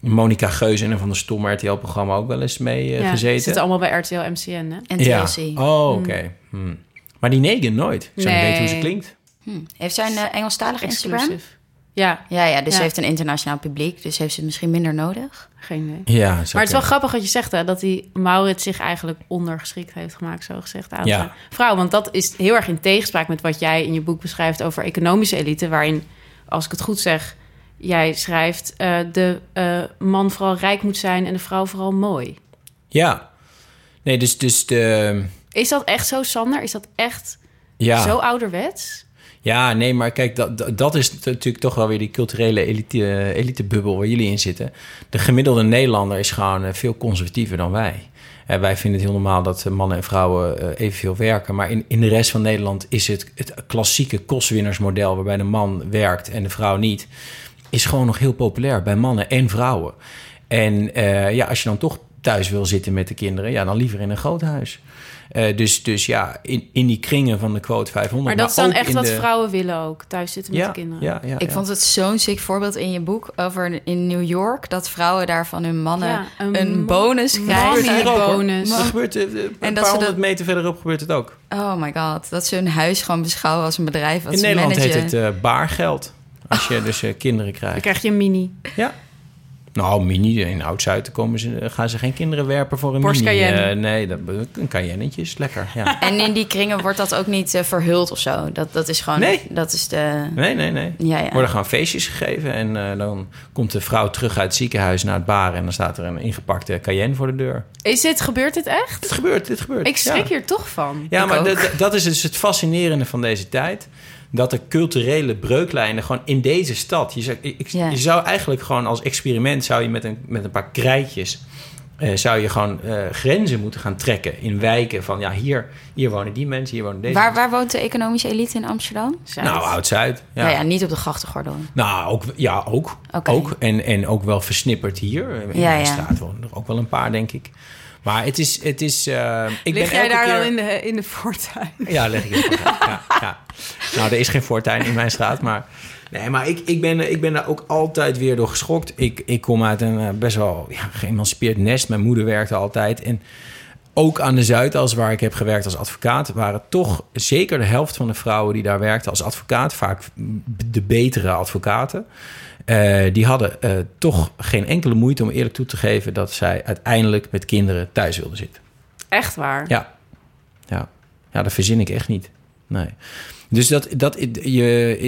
Monica Geus en een van de stomme RTL-programma ook wel eens mee eh, Ja, gezeten. zitten allemaal bij RTL MCN, hè? En ja. TLC. Oh, oké. Hmm. Maar die Negan nooit. Ik zou niet Nee. weten hoe ze klinkt. Hm. Heeft zij een uh, Engelstalig Instagram? Ja, Ja, ja, dus Ja. ze heeft een internationaal publiek. Dus heeft ze het misschien minder nodig. geen idee. Ja, Maar het is wel grappig wat je zegt, hè, dat die Maurits zich eigenlijk ondergeschikt heeft gemaakt, zo gezegd, aan Ja. vrouw. Want dat is heel erg in tegenspraak met wat jij in je boek beschrijft over economische elite, waarin, als ik het goed zeg, jij schrijft eh, de eh, man vooral rijk moet zijn en de vrouw vooral mooi. Ja. Nee, dus, dus de... Is dat echt zo, Sander? Is dat echt Ja. zo ouderwets? Ja, nee, maar kijk, dat, dat- is natuurlijk toch wel weer die culturele elite, elitebubbel waar jullie in zitten. De gemiddelde Nederlander is gewoon eh, veel conservatiever dan wij. Eh, wij vinden het heel normaal dat mannen en vrouwen eh, evenveel werken. Maar in, in de rest van Nederland is het het klassieke kostwinnersmodel... waarbij de man werkt en de vrouw niet... is gewoon nog heel populair bij mannen en vrouwen. En ja, als je dan toch thuis wil zitten met de kinderen... ja, dan liever in een groot huis. Eh, dus, dus ja, in, in die kringen van de quote 500... Maar dat is dan echt wat de- vrouwen willen ook, thuis zitten met ja, de kinderen. Ja, ja, Ik ja. vond het zo'n sick voorbeeld in je boek over in New York... dat vrouwen daar van hun mannen Ja, een een, bonus man- Dat gebeurt krijgen. hier ook, hoor. bonus. Dat gebeurt eh, een En dat paar honderd dat- meter verderop gebeurt het ook. Oh my god, dat ze hun huis gewoon beschouwen als een bedrijf. Wat In Nederland heet het eh, baargeld. Als je dus eh, kinderen Dan krijgt. krijg je een mini. Ja. Nou, mini. In Oud-Zuid komen ze, gaan ze geen kinderen werpen voor een Porsche mini. Cayenne. eh, nee, dat, een Cayennetje is lekker. Ja. En in die kringen wordt dat ook niet eh, verhuld of zo. Dat, dat is gewoon... Nee. Dat is de... Nee, nee, nee. Ja, Er ja. worden gewoon feestjes gegeven. En eh, dan komt de vrouw terug uit het ziekenhuis naar het baren. En dan staat er een ingepakte Cayenne voor de deur. Is dit, gebeurt dit echt? Dit gebeurt, dit gebeurt. Ik schrik ja. hier toch van. Ja, Ik maar dat is dus het fascinerende van deze tijd. Dat de culturele breuklijnen gewoon in deze stad... Je zou, ik, ik- Ja. je zou eigenlijk gewoon als experiment... zou je met een, met een paar krijtjes... eh, zou je gewoon eh, grenzen moeten gaan trekken in wijken van ja, hier, hier wonen die mensen, hier wonen deze Waar, mensen. waar woont de economische elite in Amsterdam? Zuid. Nou, Oud-Zuid. Ja. Ja. ja, niet op de grachtengordel. Nou, ook, ja, ook. Ook. En, en ook wel versnipperd hier. In Ja, ja. straat wonen er ook wel een paar, denk ik. Maar het is... Het is eh, ik Lig ben jij daar keer... dan in de, in de voortuin? Ja, leg ik het maar. ja, ja. Nou, er is geen voortuin in mijn straat, maar... Nee, maar ik, ik, ben, ik ben daar ook altijd weer door geschokt. Ik, ik kom uit een eh, best wel ja, geëmancipeerd nest. Mijn moeder werkte altijd. En ook aan de Zuidas, waar ik heb gewerkt als advocaat... waren toch zeker de helft van de vrouwen die daar werkten als advocaat... vaak de betere advocaten... eh, die hadden eh, toch geen enkele moeite om eerlijk toe te geven... dat zij uiteindelijk met kinderen thuis wilden zitten. Echt waar? Ja. Ja. ja, dat verzin ik echt niet. Nee. Dus dat, dat, je,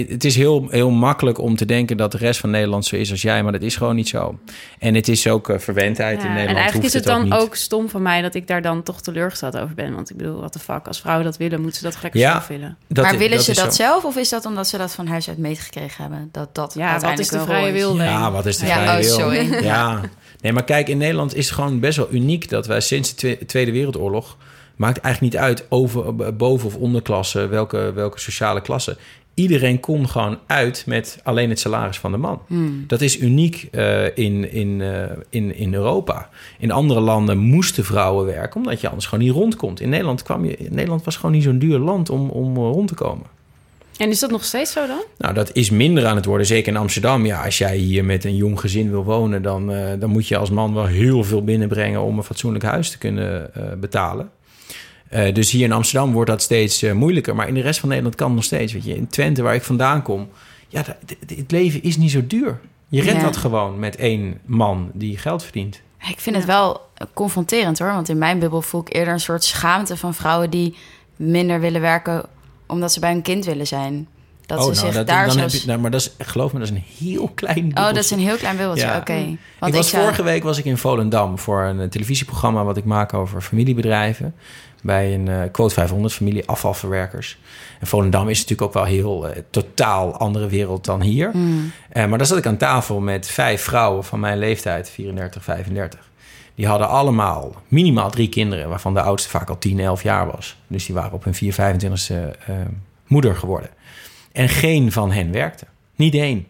het is heel, heel makkelijk om te denken dat de rest van Nederland zo is als jij, maar dat is gewoon niet zo. En het is ook eh, verwendheid Ja, in Nederland. en eigenlijk is het dan ook, stom van mij dat ik daar dan toch teleurgesteld over ben. Want ik bedoel, wat de fuck, als vrouwen dat willen, moeten ze dat gelijk Ja. zelf willen. Dat maar willen ze dat zo. zelf of is dat omdat ze dat van huis uit meegekregen hebben? Dat dat Ja, wat is de vrije wil? Ja, wat is de Ja, vrije oh, wil? sorry. Ja. Nee, maar kijk, in Nederland is het gewoon best wel uniek dat wij sinds de Twe- Tweede Wereldoorlog maakt eigenlijk niet uit over boven of onderklasse, welke, welke sociale klasse. Iedereen kon gewoon uit met alleen het salaris van de man. Hmm. Dat is uniek eh, in, in, eh, in, in Europa. In andere landen moesten vrouwen werken, omdat je anders gewoon niet rondkomt. In Nederland, kwam je, Nederland was gewoon niet zo'n duur land om, om eh, rond te komen. En is dat nog steeds zo dan? Nou, dat is minder aan het worden. Zeker in Amsterdam. Ja, als jij hier met een jong gezin wil wonen, dan, eh, dan moet je als man wel heel veel binnenbrengen om een fatsoenlijk huis te kunnen eh, betalen. Eh, dus hier in Amsterdam wordt dat steeds eh, moeilijker. Maar in de rest van Nederland kan het nog steeds. Weet je. In Twente, waar ik vandaan kom, ja, het leven is niet zo duur. Je redt Ja. dat gewoon met één man die geld verdient. Ik vind het wel confronterend hoor. Want in mijn bubbel voel ik eerder een soort schaamte van vrouwen die minder willen werken omdat ze bij een kind willen zijn. Dat ze zich Oh, dat, daar dan zo. heb je, nou, maar dat is, geloof me, dat is een heel klein Oh, dat is een heel klein bubbeltje. Ja. Oké. ik Want was zou- vorige week was ik in Volendam voor een televisieprogramma wat ik maak over familiebedrijven. Bij een eh, Quote 500 familie afvalverwerkers. En Volendam is natuurlijk ook wel heel eh, totaal andere wereld dan hier. Hmm. Eh, maar daar zat ik aan tafel met vijf vrouwen van mijn leeftijd, 34, 35. Die hadden allemaal minimaal drie kinderen, waarvan de oudste vaak al 10, 11 jaar was. Dus die waren op hun 4, 25ste eh, moeder geworden. En geen van hen werkte. Niet één.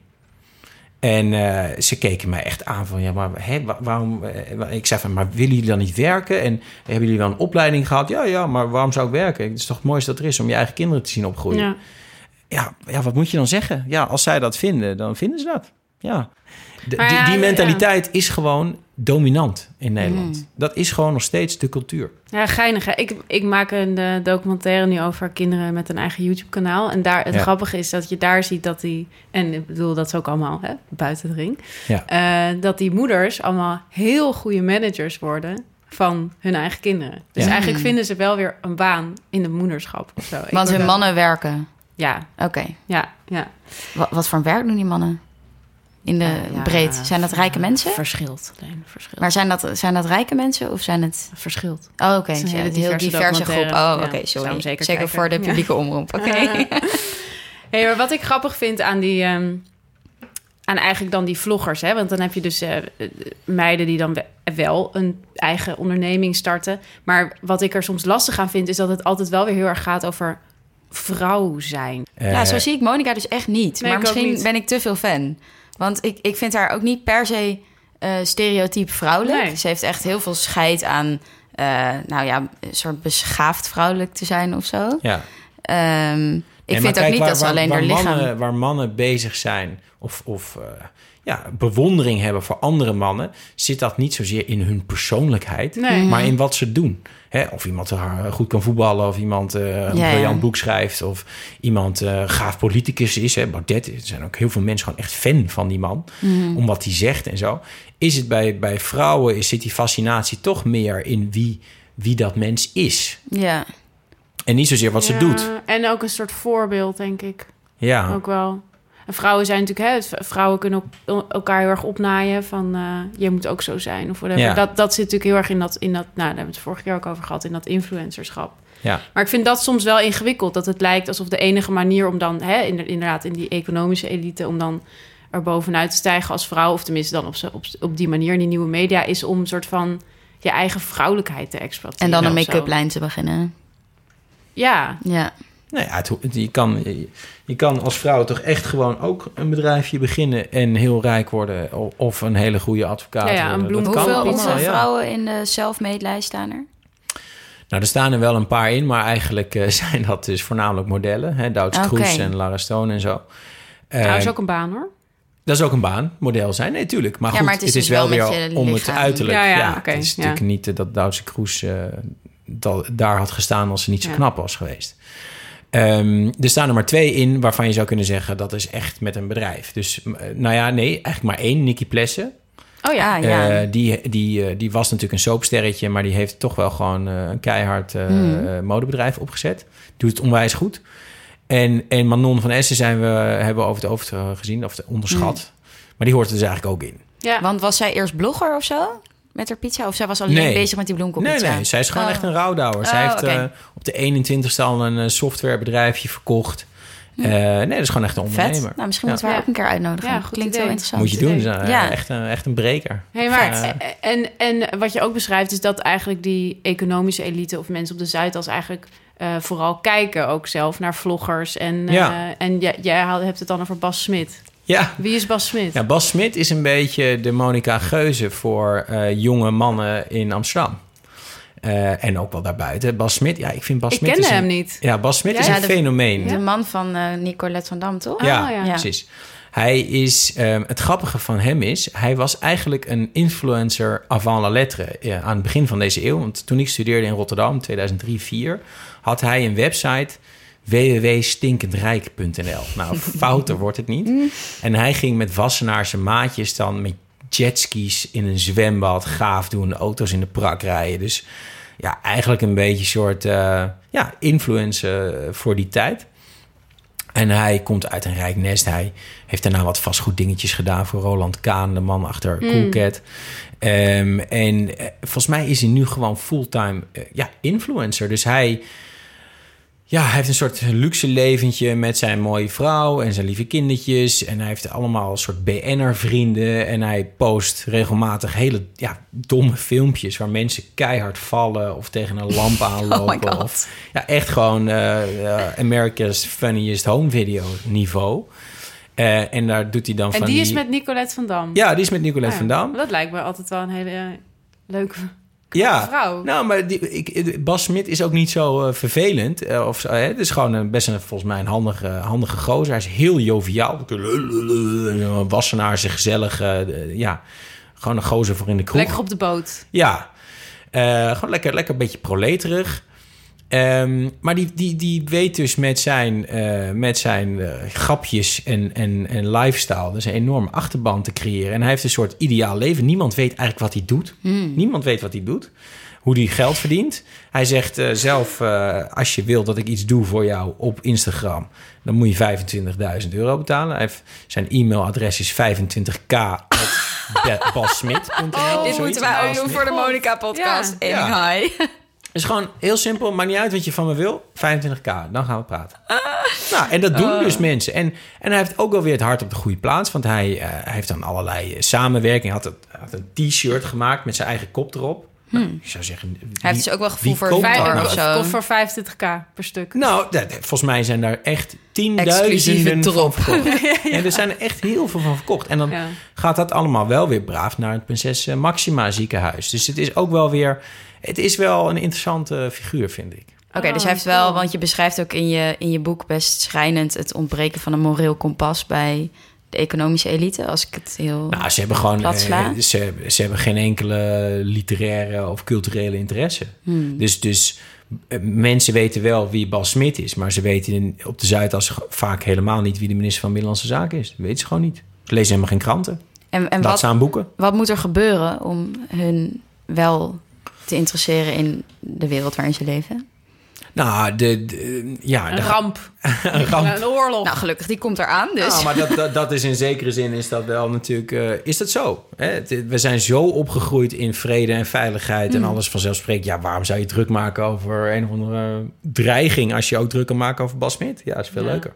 En eh, ze keken mij echt aan van, ja, maar hè, wa- waarom... eh, ik zei van, maar willen jullie dan niet werken? En hebben jullie wel een opleiding gehad? Ja, ja, maar waarom zou ik werken? Het is toch het mooiste dat er is om je eigen kinderen te zien opgroeien? Ja. Ja, ja, wat moet je dan zeggen? Ja, als zij dat vinden, dan vinden ze dat. Ja. De- die, ja. mentaliteit is gewoon dominant in Nederland. Mm. Dat is gewoon nog steeds de cultuur. Ja, geinig. Hè? Ik, ik maak een eh, documentaire nu over kinderen met een eigen YouTube-kanaal. En daar, het Ja. grappige is dat je daar ziet dat die... En ik bedoel, dat is ook allemaal hè, buiten de ring. Ja. eh, dat die moeders allemaal heel goede managers worden van hun eigen kinderen. Dus Ja. eigenlijk vinden ze wel weer een baan in het moederschap of zo. Want hun mannen werken. Ja, Oké. ja, ja. Wat, wat voor werk doen die mannen? In de ja, breed. Zijn dat rijke mensen? Verschilt. Alleen, verschilt. Maar zijn dat, zijn dat rijke mensen of zijn het... verschilt. Oh, oké. Het is een Ja, hele een heel diverse groep. Oh, oké, sorry. Zeker, zeker voor de Ja. publieke omroep. Oké. Hey, maar wat ik grappig vind aan die... ehm, aan eigenlijk dan die vloggers, hè? Want dan heb je dus eh, eh, meiden die dan we- wel een eigen onderneming starten. Maar wat ik er soms lastig aan vind, is dat het altijd wel weer heel erg gaat over vrouw zijn. Eh, Ja, zo zie ik Monica dus echt niet. Nee, maar ik ook misschien niet. ben ik te veel fan. Want ik, ik vind haar ook niet per se eh stereotyp vrouwelijk. Nee. Ze heeft echt heel veel scheid aan... eh, nou ja, een soort beschaafd vrouwelijk te zijn of zo. ja. Ehm, ik Nee, vind ook kijk, niet waar- dat ze waar- alleen waar haar lichaam... Mannen, waar mannen bezig zijn of, of eh, ja, bewondering hebben voor andere mannen... zit dat niet zozeer in hun persoonlijkheid, Nee. maar in wat ze doen. Hè, of iemand eh, goed kan voetballen, of iemand eh, een Ja, ja. briljant boek schrijft... of iemand eh gaaf politicus is. Hè. Baudet, er zijn ook heel veel mensen gewoon echt fan van die man... Mhm. om wat hij zegt en zo. Is het bij, bij vrouwen, is, zit die fascinatie toch meer in wie, wie dat mens is... Ja. En niet zozeer wat ze doet. En ook een soort voorbeeld, denk ik. Ja. Ook wel. En vrouwen zijn natuurlijk, hè, vrouwen kunnen ook elkaar heel erg opnaaien van eh je moet ook zo zijn of whatever. Ja. Dat, dat zit natuurlijk heel erg in dat, in dat, nou, daar hebben we het vorige keer ook over gehad, in dat influencerschap. Ja. Maar ik vind dat soms wel ingewikkeld, dat het lijkt alsof de enige manier om dan, hè, inder- inderdaad in die economische elite, om dan er bovenuit te stijgen als vrouw, of tenminste dan op, op, op die manier in die nieuwe media, is om een soort van je eigen vrouwelijkheid te exploiteren. En dan een make-up lijn te beginnen. Ja, Ja. Nou ja, het, je, kan, je, kan als vrouw toch echt gewoon ook een bedrijfje beginnen en heel rijk worden. Of een hele goede advocaat Ja, ja, een worden. bloem- Dat kan Hoeveel, allemaal, ja. vrouwen in de self-made lijst staan er? Nou, er staan er wel een paar in, maar eigenlijk eh, zijn dat dus voornamelijk modellen. Hè? Douds. Kroes en Lara Stone en zo. nou, Eh, is ook een baan hoor. Dat is ook een baan, model zijn. Nee, tuurlijk. Maar Ja, goed, maar het is dus wel wel weer om het uiterlijk. Ja, Ja, ja, oké, het is ja. natuurlijk niet eh, dat Duitse Kroes eh, dat, daar had gestaan als ze niet zo Ja. knap was geweest. Ehm, er staan er maar twee in waarvan je zou kunnen zeggen dat is echt met een bedrijf. Dus, eh, nou ja, nee, eigenlijk maar één, Nicky Plessen. Oh ja. Ah, ja. Eh, die, die, eh, die was natuurlijk een soapsterretje, maar die heeft toch wel gewoon een keihard eh, modebedrijf opgezet. Doet het onwijs goed. En, en Manon van Essen zijn we, hebben we over het hoofd gezien, of onderschat. Mhm. Maar die hoort er dus eigenlijk ook in. ja. Want was zij eerst blogger of zo? Met haar pizza? Of zij was alleen Nee. bezig met die bloemkool Nee, nee, zij is gewoon Oh. echt een rouwdouwer. zij Oh, heeft eh, op de 21ste al een eh, softwarebedrijfje verkocht. Eh, nee, dat is gewoon echt een ondernemer. Vet. Nou, misschien Ja. moeten we haar ook een keer uitnodigen. Ja, goed Klinkt idee. heel interessant. Moet je doen. Ja. echt, een, echt een breker. Hey, maar, en, en wat je ook beschrijft is dat eigenlijk die economische elite of mensen op de Zuidas eigenlijk eh, vooral kijken ook zelf naar vloggers. En, eh, Ja. en jij, jij hebt het dan over Bas Smit. Ja. Wie is Bas Smit? ja, Bas Smit is een beetje de Monica Geuze voor eh, jonge mannen in Amsterdam. Eh, en ook wel daarbuiten. Bas Smit, ja, ik vind Bas ik Smit... kende is een- hem niet. Ja, Bas Smit is Ja, een de- fenomeen. De man van eh, Nicolette van Dam, toch? Ja, Oh, ja. Ja. precies. Hij is, ehm, het grappige van hem is, hij was eigenlijk een influencer avant la lettre ja, aan het begin van deze eeuw. Want toen ik studeerde in Rotterdam, 2003-2004, had hij een website www.stinkendrijk.nl. Nou, fouter wordt het niet. En hij ging met Wassenaarse maatjes dan met jetskis in een zwembad gaaf doen, auto's in de prak rijden. Dus ja, eigenlijk een beetje een soort eh, ja, influencer voor die tijd. En hij komt uit een rijk nest. Hij heeft daarna wat vastgoeddingetjes gedaan voor Roland Kaan, de man achter Coolcat. Ehm, en eh, volgens mij is hij nu gewoon fulltime eh, ja, influencer. Dus hij, ja, hij heeft een soort luxe leventje met zijn mooie vrouw en zijn lieve kindertjes. En hij heeft allemaal een soort BN'er-vrienden. En hij post regelmatig hele ja, domme filmpjes waar mensen keihard vallen of tegen een lamp aanlopen. God. of, ja, echt gewoon eh, eh, America's Funniest Home Video niveau. Eh, en daar doet hij dan en van die is met Nicolette van Dam. Ja, die is met Nicolette Ah, van Dam. Dat lijkt me altijd wel een hele leuke Ja, vrouw. nou, maar die, ik, Bas Smit is ook niet zo eh, vervelend. eh, of. Het is gewoon een, best een, volgens mij een handige, handige gozer. Hij is heel joviaal. Wassenaar, een gezellig. eh, ja, gewoon een gozer voor in de kroeg. Lekker op de boot. Ja, gewoon lekker, lekker een beetje proleterig. Ehm, maar die, die, die weet dus met zijn, eh, met zijn eh, grapjes en, en, en lifestyle... dus een enorme achterban te creëren. En hij heeft een soort ideaal leven. Niemand weet eigenlijk wat hij doet. Niemand weet wat hij doet. Hoe hij geld verdient. Hij zegt eh, zelf, eh, als je wil dat ik iets doe voor jou op Instagram... dan moet je 25.000 euro betalen. Hij heeft, zijn e-mailadres is 25k basmit.nl. Oh, Dit moeten wij ook doen voor de Monica-podcast. Ja. Enig Ja. high. Het is gewoon heel simpel. Maakt niet uit wat je van me wil. 25k, dan gaan we praten. Nou, en dat doen dus mensen. En, en hij heeft ook wel weer het hart op de goede plaats. Want hij, eh, hij heeft dan allerlei eh, samenwerking. Hij had, het- had een t-shirt gemaakt met zijn eigen kop erop. Nou, ik zou zeggen... Hij heeft dus ook wel gevoel voor nou? of zo. Of voor 25k per stuk. Nou, volgens mij zijn daar echt tienduizenden van verkocht. En er zijn er echt heel veel van verkocht. En dan Ja. gaat dat allemaal wel weer braaf naar het Prinses eh, Maxima ziekenhuis. Dus het is ook wel weer... Het is wel een interessante figuur, vind ik. Oké, dus hij heeft wel, want je beschrijft ook in je, in je boek best schrijnend het ontbreken van een moreel kompas bij de economische elite, als ik het heel. Nou, ze hebben gewoon eh, ze, ze hebben geen enkele literaire of culturele interesse. Hmm. Dus, dus eh, mensen weten wel wie Bas Smit is, maar ze weten in, op de Zuidas vaak helemaal niet wie de minister van Binnenlandse Zaken is. Dat weten ze gewoon niet. Ze lezen helemaal geen kranten. en en Laat wat, ze aan boeken. wat moet er gebeuren om hun wel te interesseren in de wereld waarin ze leven? Nou, de, de- ja, Een de- ramp. een ramp. Een oorlog. Nou, gelukkig, die komt eraan. Dus. Nou, maar dat, dat, dat is in zekere zin is dat wel natuurlijk... eh, is dat zo? Hè? We zijn zo opgegroeid in vrede en veiligheid... Mm. en alles vanzelfsprekend. Ja, waarom zou je druk maken over een of andere dreiging... als je ook druk kan maken over Bas Smit? Ja, dat is veel Ja. leuker.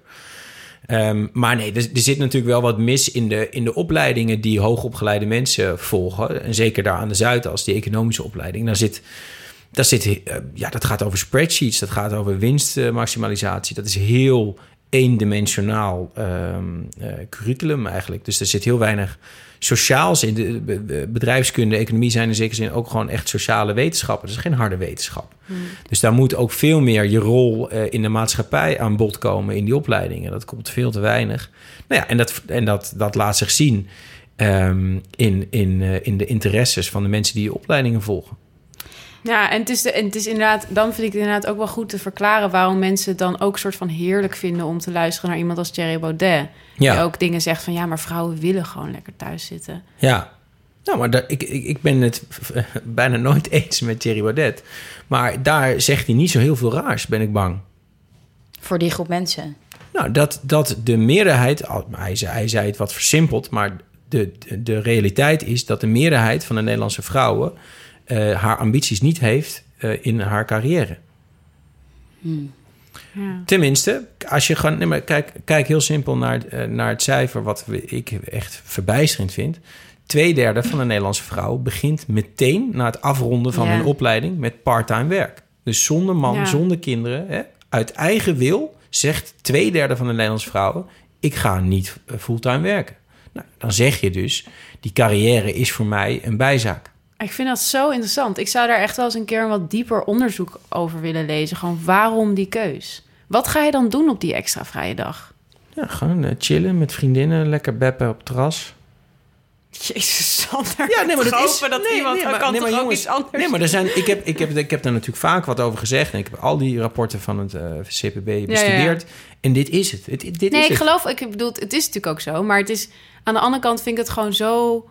Ehm, maar nee, er, zit natuurlijk wel wat mis in de, in de opleidingen die hoogopgeleide mensen volgen. En zeker daar aan de Zuidas, die economische opleiding. Daar zit, daar zit, uh, ja, dat gaat over spreadsheets, dat gaat over winstmaximalisatie. Dat is heel eendimensionaal um, uh, curriculum eigenlijk. Dus er zit heel weinig sociaals in. De bedrijfskunde, economie zijn in zekere zin ook gewoon echt sociale wetenschappen. Dat is geen harde wetenschap. Hmm. Dus daar moet ook veel meer je rol uh, in de maatschappij aan bod komen in die opleidingen. Dat komt veel te weinig. Nou ja, en dat, en dat, dat laat zich zien um, in, in, uh, in de interesses van de mensen die opleidingen volgen. Ja, en het, is de, en het is inderdaad, dan vind ik het inderdaad ook wel goed te verklaren waarom mensen het dan ook soort van heerlijk vinden om te luisteren naar iemand als Thierry Baudet. Ja. Die ook dingen zegt van ja, maar vrouwen willen gewoon lekker thuis zitten. Ja, nou, maar daar, ik, ik, ik ben het bijna nooit eens met Thierry Baudet. Maar daar zegt hij niet zo heel veel raars, ben ik bang. Voor die groep mensen? Nou, dat, dat de meerderheid, hij zei, hij zei het wat versimpeld, maar de, de, de realiteit is dat de meerderheid van de Nederlandse vrouwen uh, haar ambities niet heeft uh, in haar carrière. Hmm. Ja. Tenminste, als je gewoon. Nee, maar kijk, kijk heel simpel naar, uh, naar het cijfer, wat ik echt verbijsterend vind. Tweederde van de Nederlandse vrouwen begint meteen na het afronden van ja. hun opleiding met parttime werk. Dus zonder man, ja. zonder kinderen, hè, uit eigen wil zegt tweederde van de Nederlandse vrouwen: ik ga niet fulltime werken. Nou, dan zeg je dus: die carrière is voor mij een bijzaak. Ik vind dat zo interessant. Ik zou daar echt wel eens een keer een wat dieper onderzoek over willen lezen. Gewoon waarom die keus? Wat ga je dan doen op die extra vrije dag? Ja, gewoon uh, chillen met vriendinnen, lekker beppen op het terras. Jezus, Sander. Ja, nee, maar dat is... dat nee, iemand nee, maar, kan nee, maar jongens, iets anders Nee, maar er zijn, ik, heb, ik, heb, ik heb daar natuurlijk vaak wat over gezegd. En ik heb al die rapporten van het uh, CPB bestudeerd. Ja, ja. En dit is het. het dit nee, is ik het. geloof... Ik bedoel, het is natuurlijk ook zo. Maar het is... Aan de andere kant vind ik het gewoon zo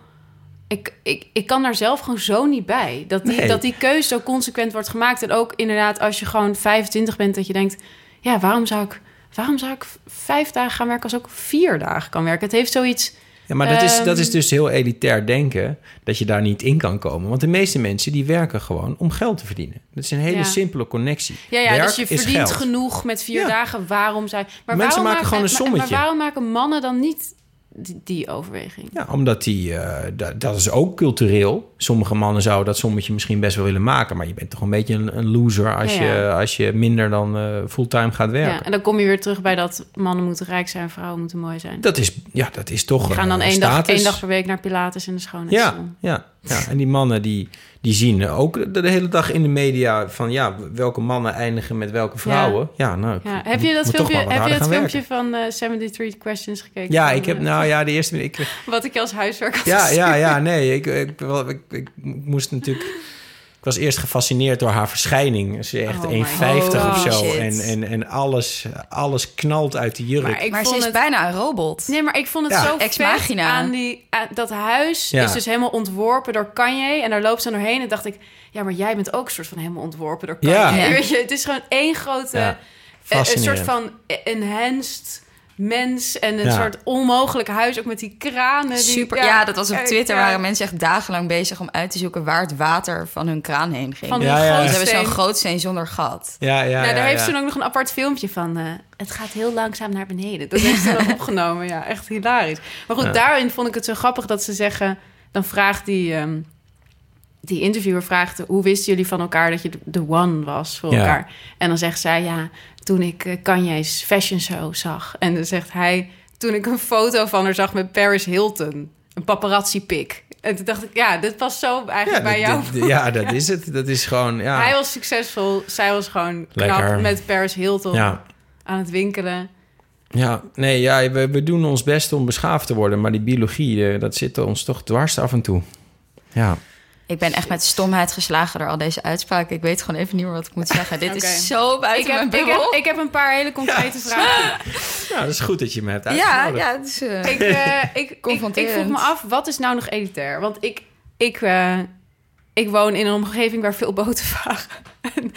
ik, ik, ik kan daar zelf gewoon zo niet bij. Dat die, nee. dat die keuze zo consequent wordt gemaakt. En ook inderdaad, als je gewoon 25 bent, dat je denkt: ja, waarom zou ik, waarom zou ik vijf dagen gaan werken als ook vier dagen kan werken? Het heeft zoiets. Ja, maar dat, um, is, dat is dus heel elitair denken dat je daar niet in kan komen. Want de meeste mensen die werken gewoon om geld te verdienen. Dat is een hele ja. simpele connectie. Ja, ja Werk dus je verdient geld. genoeg met vier ja. dagen. Waarom zijn. Maar mensen waarom maken gewoon een sommetje. Maar waarom maken mannen dan niet die, die overweging? Ja, omdat die, uh, dat, dat is ook cultureel. Sommige mannen zouden dat sommetje misschien best wel willen maken, maar je bent toch een beetje een, een loser als, Ja, ja. Je, als je minder dan uh, fulltime gaat werken. Ja, en dan kom je weer terug bij dat mannen moeten rijk zijn, vrouwen moeten mooi zijn. Dat is, ja, dat is toch Die gaan dan één dag, één dag per week naar Pilates in de schoonheidssalon. Ja, ja, ja, en die mannen die, die zien ook de, de hele dag in de media van ja, welke mannen eindigen met welke vrouwen. Ja, nou, Ja. Heb je dat filmpje, heb je dat filmpje van eh 73 Questions gekeken? Ja, ik heb eh, nou ja, de eerste ik, Wat ik als huiswerk had Ja, ja, ja, nee. Ik, ik, wel, ik, ik moest natuurlijk. Ik was eerst gefascineerd door haar verschijning. Ze is echt Oh my 1,50 God. of zo. Shit. En, en, en alles, alles knalt uit de jurk. Maar ik maar ze is het... bijna een robot. Nee, maar ik vond het Ja. zo Ex aan die... aan- dat huis Ja. is dus helemaal ontworpen door Kanye. En daar loopt ze doorheen en dacht ik... Ja, maar jij bent ook een soort van helemaal ontworpen door Kanye. Ja. Ja. Weet je, het is gewoon één grote... Ja, eh, een soort van enhanced mens en een Ja. soort onmogelijk huis, ook met die kranen. Die, Super. Ja, dat was op eh, Twitter. ja. Waren mensen echt dagenlang bezig om uit te zoeken waar het water van hun kraan heen ging. Van Ja, die ja. Ze hebben zo'n grootsteen zonder gat. Ja, ja, nou, ja, daar heeft ja. ze toen ook nog een apart filmpje van. eh, het gaat heel langzaam naar beneden. Dat heeft ze dan opgenomen. Ja, echt hilarisch. Maar goed, Ja. daarin vond ik het zo grappig dat ze zeggen... Dan vraagt die, ehm, die interviewer vraagt... Hoe wisten jullie van elkaar dat je de- de one was voor Ja. elkaar? En dan zegt zij, ja, toen ik eh, Kanye's fashion show zag. En dan zegt hij, toen ik een foto van haar zag met Paris Hilton. Een paparazzi-pik. En toen dacht ik, ja, dit past zo eigenlijk Ja, bij jou. dit- ja, dat is het. Dat is gewoon, ja. Hij was succesvol, zij was gewoon knap Lekker. met Paris Hilton ja. aan het winkelen. Ja, nee, ja, we, we doen ons best om beschaafd te worden, maar die biologie, eh, dat zit ons toch dwars af en toe. Ja. Ik ben echt met stomheid geslagen door al deze uitspraken. Ik weet gewoon even niet meer wat ik moet zeggen. Dit is zo buiten Ik heb, mijn ik, bubbel. heb, ik heb een paar hele concrete vragen. ja, dat is goed dat je me hebt ja, uitgenodigd. ja, het is, eh, ik, eh, ik, ik, vroeg me af, wat is nou nog elitair? Want ik, ik, eh, ik woon in een omgeving waar veel boten varen. En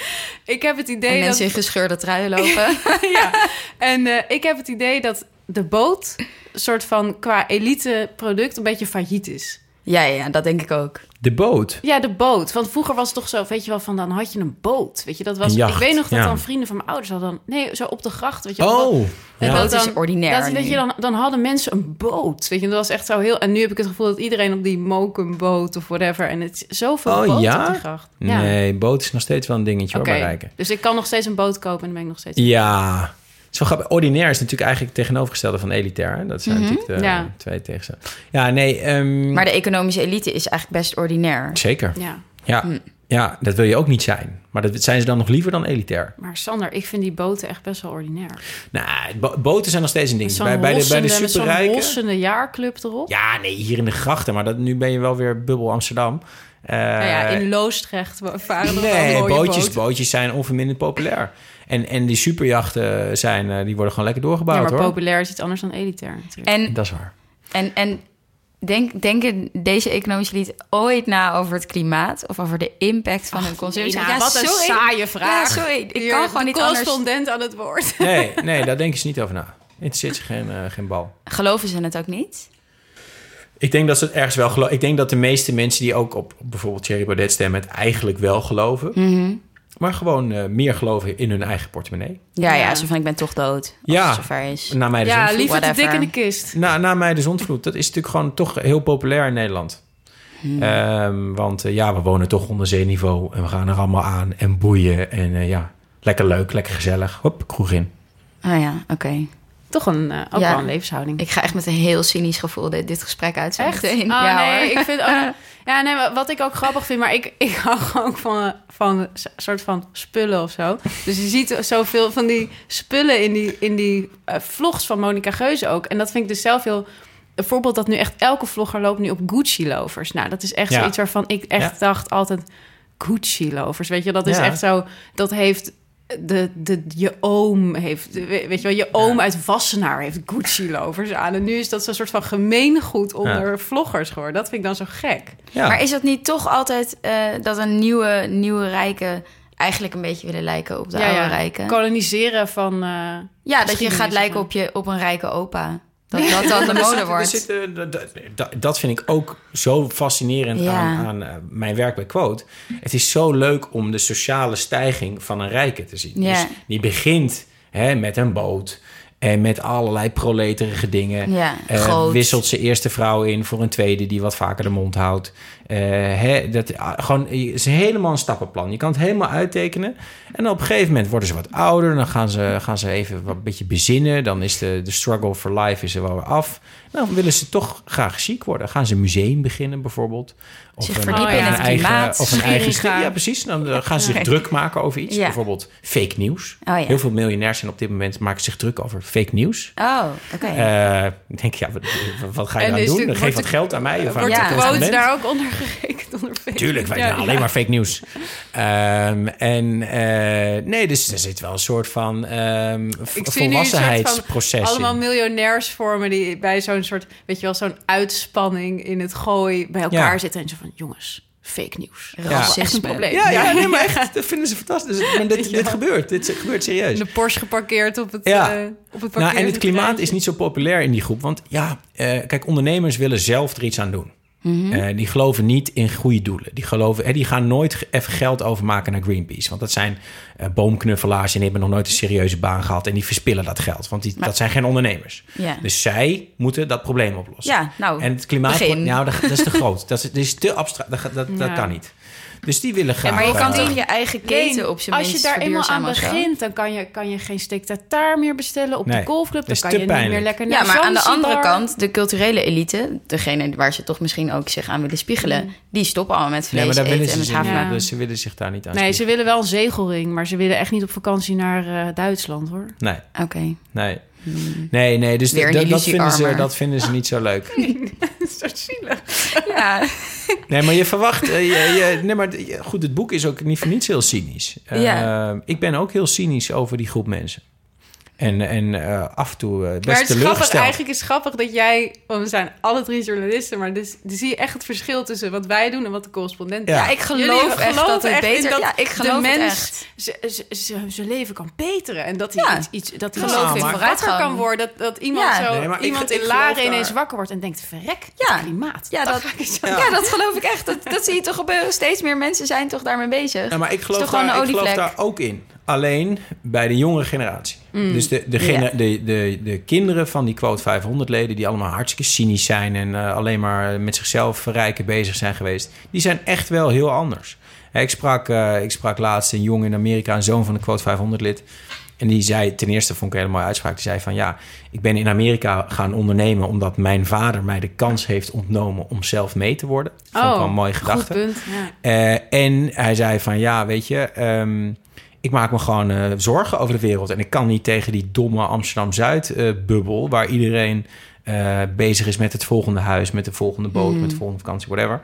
ik heb het idee en dat... mensen in gescheurde truien lopen. ja. En eh, ik heb het idee dat de boot... een soort van qua elite product een beetje failliet is. Ja, ja, dat denk ik ook. De boot. Ja, de boot. Want vroeger was het toch zo, weet je wel, van dan had je een boot. Weet je, dat was. Een jacht, ik weet nog dat ja. dan vrienden van mijn ouders hadden dan. Nee, zo op de gracht. Weet je wel, Oh, dat- ja. dat Boot is dan- ordinair Dat, dat nu. je dan, dan hadden mensen een boot. Weet je, dat was echt zo heel. En nu heb ik het gevoel dat iedereen op die mokenboot of whatever. En het is zoveel Oh, boot ja? op die gracht. Nee, boot is nog steeds wel een dingetje Oké, hoor, bij rijken. dus ik kan nog steeds een boot kopen en dan ben ik nog steeds. Ja, zo grappig. Ordinair is natuurlijk eigenlijk het tegenovergestelde van elitair. hè? Dat zijn natuurlijk de Ja. twee tegenstellingen. Ja, nee, ehm, Maar de economische elite is eigenlijk best ordinair. zeker. Ja. Ja. ja, dat wil je ook niet zijn. Maar dat zijn ze dan nog liever dan elitair. Maar Sander, ik vind die boten echt best wel ordinair. Nou, bo- boten zijn nog steeds een ding. Bij, bij, de, bij de zo'n superrijken... hossende jaarclub erop. Ja, nee, hier in de grachten. Maar dat, nu ben je wel weer bubbel Amsterdam. Eh, Nou ja, in Loosdrecht varen er wel Nee, mooie bootjes, boten. bootjes zijn onverminderd populair. En, en die superjachten zijn, eh, die worden gewoon lekker doorgebouwd Ja, maar hoor. populair is iets anders dan elitair natuurlijk. En, Dat is waar. en, en denk, denken deze economische elite ooit na over het klimaat of over de impact van hun consumptie? Nina, wat een saaie vraag. Ja, sorry. Ik Hier, kan gewoon niet anders. correspondent aan het woord. Nee, nee, daar denken ze niet over na. Interesseert ze geen, eh, geen bal. Geloven ze het ook niet? Ik denk dat ze het ergens wel geloven. Ik denk dat de meeste mensen die ook op bijvoorbeeld Thierry Baudet stemmen... het eigenlijk wel geloven. Mhm. Maar gewoon eh, meer geloven in hun eigen portemonnee. Ja, ja, zo van ik ben toch dood. Als Ja. het zover is. Na mij de Ja, zondvloed. liever te dik in de kist. Na, na mij de zondvloed. Dat is natuurlijk gewoon toch heel populair in Nederland. Hmm. Ehm, want eh, ja, we wonen toch onder zeeniveau. En we gaan er allemaal aan en boeien. En eh, ja, lekker leuk, lekker gezellig. Hop, kroeg in. Ah ja, oké. Toch een, eh, ook Ja. wel een levenshouding. Ik ga echt met een heel cynisch gevoel dit, dit gesprek uit. Echt? meteen. Oh, ja, nee, hoor. ik vind ook... Ja, nee, maar wat ik ook grappig vind, maar ik, ik hou gewoon ook van, van een soort van spullen of zo. Dus je ziet zoveel van die spullen in die, in die eh, vlogs van Monica Geuze ook. En dat vind ik dus zelf heel... Een voorbeeld dat nu echt elke vlogger loopt nu op Gucci-lovers. Nou, dat is echt Ja. zoiets waarvan ik echt Ja. dacht altijd... Gucci-lovers, weet je, dat is Ja. echt zo... Dat heeft... De, de, je oom heeft, weet je wel, je oom uit Wassenaar heeft Gucci-lovers aan. En nu is dat zo'n soort van gemeengoed onder vloggers geworden. Dat vind ik dan zo gek. Ja. Maar is dat niet toch altijd eh, dat een nieuwe, nieuwe rijke eigenlijk een beetje willen lijken op de oude rijken? Koloniseren van... eh, Ja, dat je gaat lijken op, je, op een rijke opa. Dat dat dan de mode wordt. zit, dat- dat- vind ik ook zo fascinerend Ja. aan, aan eh, mijn werk bij Quote. Het is zo leuk om de sociale stijging van een rijke te zien. Ja. Dus die begint hè, met een boot en met allerlei proleterige dingen. Ja, Eh, wisselt zijn eerste vrouw in voor een tweede die wat vaker de mond houdt. Eh, hè, dat, ah, gewoon, het is helemaal een stappenplan. Je kan het helemaal uittekenen. En op een gegeven moment worden ze wat ouder. Dan gaan ze, gaan ze even wat een beetje bezinnen. Dan is de, de struggle for life is er wel weer af. Dan willen ze toch graag ziek worden. Gaan ze een museum beginnen bijvoorbeeld. Of Zich een- verdiepen in een het eigen- klimaat. Of een eigen... Ja, precies. Dan eh, gaan ze zich druk maken over iets. Ja. Bijvoorbeeld fake nieuws. Oh ja. Heel veel miljonairs zijn op dit moment maken zich druk over fake nieuws. Oh, oké. Eh, ik denk, ja, wat, wat ga je En nou doen? Dan geef wat geld aan mij of aan Wordt de quote daar ook onder gerekend? Onder fake? Tuurlijk, wij Ja, doen alleen ja. maar fake nieuws. Ehm, en eh, nee, dus er zit wel een soort van ehm Ik zie nu een soort van volwassenheidsproces allemaal miljonairs vormen die bij zo'n soort, weet je wel, zo'n uitspanning in het gooi bij elkaar Ja. zitten en zo van, jongens, fake nieuws. Ja. Dat is echt een probleem. Ja, ja, nee, maar echt, dat vinden ze fantastisch. Maar dit, dit Ja. gebeurt, dit gebeurt serieus. De Porsche geparkeerd op het, Ja. eh, op het Nou, en het klimaat is niet zo populair in die groep. Want ja, eh, kijk, ondernemers willen zelf er iets aan doen. Mhm. Eh, die geloven niet in goede doelen. Die, geloven, hè, die gaan nooit even geld overmaken naar Greenpeace. Want dat zijn eh, boomknuffelaars en die hebben nog nooit een serieuze baan gehad. En die verspillen dat geld. Want die, dat zijn geen ondernemers. Dus zij moeten dat probleem oplossen. Ja, nou, En het klimaat, begin. nou, dat, dat is te groot. Dat is, dat is te abstract. Dat, dat, dat kan niet. Dus die willen graag... maar je kan toch je eigen keten Nee, op zijn Als je daar eenmaal aan begint, dan kan je, kan je geen steak meer bestellen op Nee, de golfclub. dat Dan kan je niet meer lekker naar Ja, maar aan de andere kant, de culturele elite, degene waar ze toch misschien ook zich aan willen spiegelen, die stoppen allemaal met vlees Nee, maar daar eten willen en met zich, havermelk. Ja. dus ze willen zich daar niet aan Nee, ze willen wel een zegelring, maar ze willen echt niet op vakantie naar eh, Duitsland, hoor. Nee, Oké. nee. Nee, nee, dus dat, vinden ze, dat vinden ze niet zo leuk. Zo zielig. Ja. Nee, maar je verwacht... eh, je, je- nee, maar goed, het boek is ook niet voor niets heel cynisch. Eh, Ja. Ik ben ook heel cynisch over die groep mensen. En, en eh, af en toe eh, best Maar het is grappig, eigenlijk is het grappig dat jij... Want we zijn alle drie journalisten, maar dus, dus zie je echt het verschil tussen wat wij doen en wat de correspondent Ja. doet. Ja, ik geloof echt dat het echt beter... dat ja, ik de geloof het mens zijn leven kan beteren. En dat hij Ja. iets, iets, dat hij Geloof zo in wakker vooruitgang. kan worden. Dat, dat iemand, Ja. zo, Nee, iemand ik in Laren daar- ineens wakker wordt en denkt... verrek, Ja. het klimaat. Ja, dat, ja, dat geloof ik echt. Dat, dat zie je toch gebeuren. Steeds meer mensen zijn toch daarmee bezig. Ja, maar ik geloof, daar, ik geloof daar ook in. Alleen bij de jongere generatie. Mm. Dus de, de, de, de, de kinderen van die quote 500 leden... die allemaal hartstikke cynisch zijn... en eh, alleen maar met zichzelf verrijken bezig zijn geweest... die zijn echt wel heel anders. Hè, Ik sprak, eh, ik sprak laatst een jongen in Amerika... een zoon van een quote 500 lid... En die zei, ten eerste vond ik een hele mooie uitspraak. Die zei van ja, ik ben in Amerika gaan ondernemen omdat mijn vader mij de kans heeft ontnomen om zelf mee te worden. Vond ik wel een mooie goed gedachte. punt. Ja. Eh, en hij zei van ja, weet je, ehm, ik maak me gewoon eh, zorgen over de wereld. En ik kan niet tegen die domme Amsterdam-Zuid-bubbel... waar iedereen eh, bezig is met het volgende huis, met de volgende boot... met de volgende vakantie, whatever.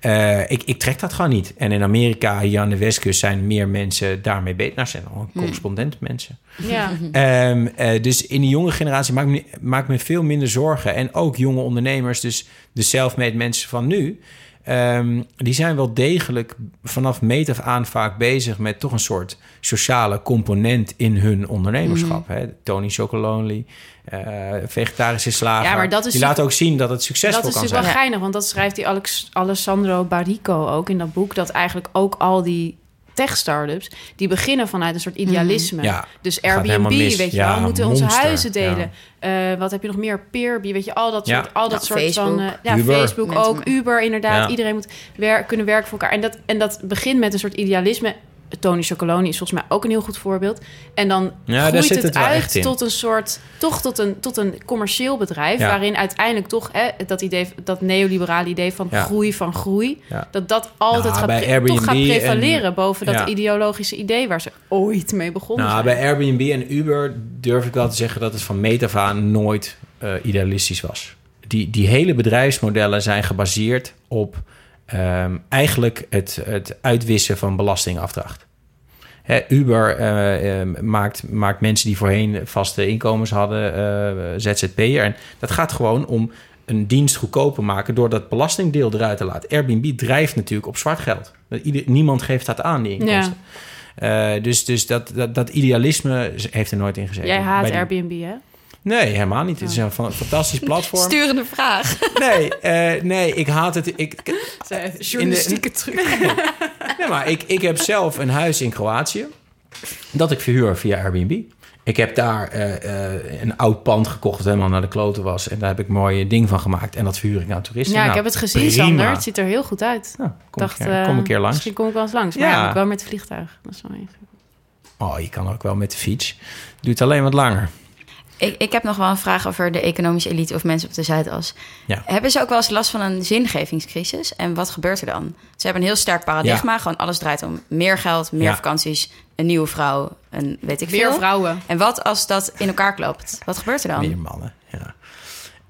Eh, ik, ik trek dat gewoon niet. En in Amerika, hier aan de westkust... zijn meer mensen daarmee bezig. Nou, zijn al correspondent mensen. Ja. Ehm, eh, dus in de jonge generatie maak me, maak me veel minder zorgen. En ook jonge ondernemers, dus de self-made mensen van nu... ehm, die zijn wel degelijk vanaf meet af aan vaak bezig... met toch een soort sociale component in hun ondernemerschap. Mhm. Hè? Tony Chocolonely, eh vegetarische slager. Ja, maar dat is die laat ook zien dat het succesvol Dat is kan natuurlijk zijn. wel geinig, want dat schrijft die Alex, Alessandro Barrico ook in dat boek. Dat eigenlijk ook al die tech-startups, die beginnen vanuit een soort idealisme. Ja, dus Airbnb, weet je Ja, wel, we moeten onze huizen delen. Eh, wat heb je nog meer? Peerby, weet je, al dat Ja. soort, al dat Ja, soort Facebook. van... eh, ja, Uber. Facebook Mensen ook, Uber inderdaad. Ja. Iedereen moet wer- kunnen werken voor elkaar. En dat, en dat begint met een soort idealisme. Tony Chocoloni is volgens mij ook een heel goed voorbeeld. En dan Ja, groeit het, het uit tot een soort, toch tot een, tot een commercieel bedrijf, Ja. waarin uiteindelijk toch hè, dat idee, dat neoliberale idee van Ja. groei van groei, dat dat altijd Nou, gaat, pre- toch gaat Airbnb en- prevaleren boven dat ideologische idee waar ze ooit mee begonnen Nou, zijn. bij Airbnb en Uber durf ik wel te zeggen dat het van meet af aan nooit eh, idealistisch was. Die, die hele bedrijfsmodellen zijn gebaseerd op ehm, eigenlijk het, het uitwissen van belastingafdracht. Uber eh, eh, maakt, maakt mensen die voorheen vaste inkomens hadden, eh ZZP'er. En dat gaat gewoon om een dienst goedkoper maken door dat belastingdeel eruit te laten. Airbnb drijft natuurlijk op zwart geld. Ieder, niemand geeft dat aan, die inkomsten. Eh, dus dus dat, dat, dat idealisme heeft er nooit in gezeten. Jij haat Bij die- Airbnb, hè? Nee, helemaal niet. Het is een fa- fantastisch platform. Sturende vraag. Nee, eh, nee, ik haat het. Ik, Journalistieke truc. nee, maar ik, ik heb zelf een huis in Kroatië dat ik verhuur via Airbnb. Ik heb daar eh, eh, een oud pand gekocht dat helemaal naar de kloten was. En daar heb ik een mooie ding van gemaakt. En dat verhuur ik aan toeristen. Ja, ik Nou, heb het gezien, prima. Sander. Het ziet er heel goed uit. Nou, kom, dacht, een keer, kom een keer langs. Misschien kom ik wel eens langs. Maar Ja. ja, moet wel met het vliegtuig. Dat is wel even. Oh, je kan ook wel met de fiets. Duurt alleen wat langer. Ik, ik heb nog wel een vraag over de economische elite of mensen op de Zuidas. Ja. Hebben ze ook wel eens last van een zingevingscrisis? En wat gebeurt er dan? Ze hebben een heel sterk paradigma. Gewoon alles draait om meer geld, meer Ja. vakanties, een nieuwe vrouw, en weet ik veel. vrouwen. En wat als dat in elkaar klopt? Wat gebeurt er dan? Meer mannen, ja.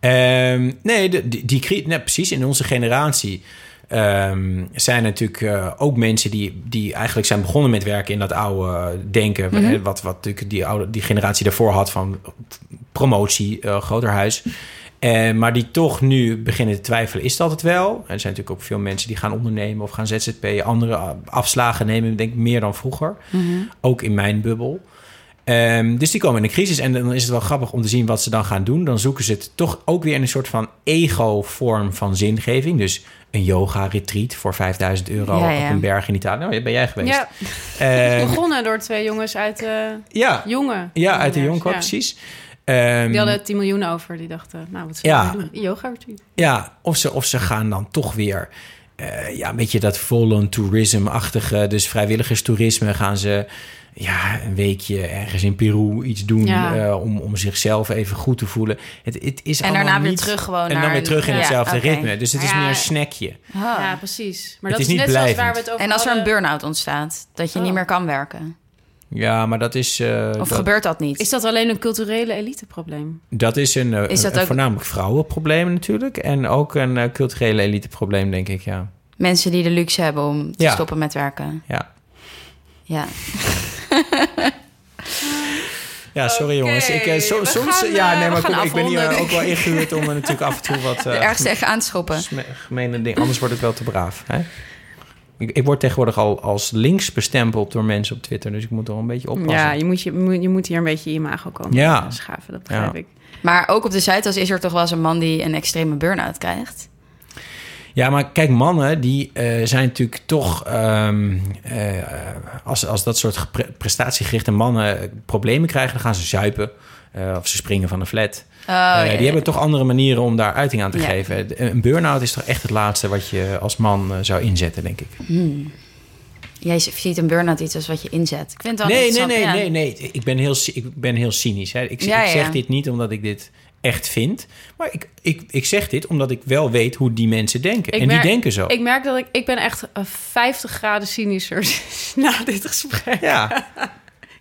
Ehm, nee, de, die, die nee, precies. In onze generatie ehm, zijn natuurlijk eh, ook mensen die, die eigenlijk zijn begonnen met werken in dat oude denken. hè, Wat, wat natuurlijk die, oude, die generatie daarvoor had van promotie, eh, groter huis. Eh, maar die toch nu beginnen te twijfelen, is dat het wel? Er zijn natuurlijk ook veel mensen die gaan ondernemen of gaan ZZP, andere afslagen nemen, denk ik meer dan vroeger. Ook in mijn bubbel. Ehm, dus die komen in een crisis en dan is het wel grappig om te zien wat ze dan gaan doen. Dan zoeken ze het toch ook weer in een soort van ego-vorm van zingeving. Dus een yoga-retreat voor 5000 euro Ja, ja. op een berg in Italië. Nou, ben jij geweest. Ja, Ehm, begonnen door twee jongens uit uh, ja, jonge. ja, uit de ja. precies. Ehm, Die hadden 10 miljoen over. Die dachten, nou, wat zullen we doen? Yoga retreat. Ja, of ze, of ze gaan dan toch weer... eh, ja, een beetje dat volunteerism-achtige... dus vrijwilligerstoerisme gaan ze... Ja, een weekje ergens in Peru iets doen... Ja. eh, om, om zichzelf even goed te voelen. Het, het is En daarna weer terug gewoon En naar dan weer terug in Ja, hetzelfde ritme. Dus het is Ja. meer een snackje. Ah. Ja, precies. Maar Het dat is is, niet net zoals waar we het over En als er een burn-out ontstaat, dat je Oh. niet meer kan werken. Ja, maar dat is... eh, Of dat, gebeurt dat niet? Is dat alleen een culturele eliteprobleem? dat is een, eh, Is dat een ook- voornamelijk vrouwenprobleem natuurlijk. En ook een culturele eliteprobleem, denk ik, ja. Mensen die de luxe hebben om te Ja. stoppen met werken. Ja. Ja. Ja, sorry jongens. Ik, eh, so- soms, gaan, ja, eh, nee, we maar kom, ik ben hier afronden, ook wel ingehuurd om er natuurlijk af en toe wat eh ergens tegen te schoppen. sme- gemene dingen. Anders word ik wel te braaf. Hè? Ik, ik word tegenwoordig al als links bestempeld door mensen op Twitter, dus ik moet er een beetje oppassen. Ja, je moet, je, je moet hier een beetje imago komen Ja. eh, schaven, dat begrijp Ja. ik. Maar ook op de Zuidas is er toch wel eens een man die een extreme burn-out krijgt. Ja, maar kijk, mannen die eh, zijn natuurlijk toch... ehm, eh, als, als dat soort prestatiegerichte mannen problemen krijgen... dan gaan ze zuipen eh, of ze springen van een flat. Oh, Eh, ja, die ja. hebben toch andere manieren om daar uiting aan te Ja. geven. Een burn-out is toch echt het laatste wat je als man eh, zou inzetten, denk ik. Jij ziet een burn-out iets als wat je inzet. Ik vind het wel Nee, nee, nee, nee, nee. Ik ben heel, ik ben heel cynisch. Hè. Ik, ik zeg dit niet omdat ik dit echt vind. Maar ik, ik, ik zeg dit omdat ik wel weet hoe die mensen denken. Ik en merk- die denken zo. Ik merk dat ik... Ik ben echt eh, 50 graden cynischer na dit gesprek. Ja.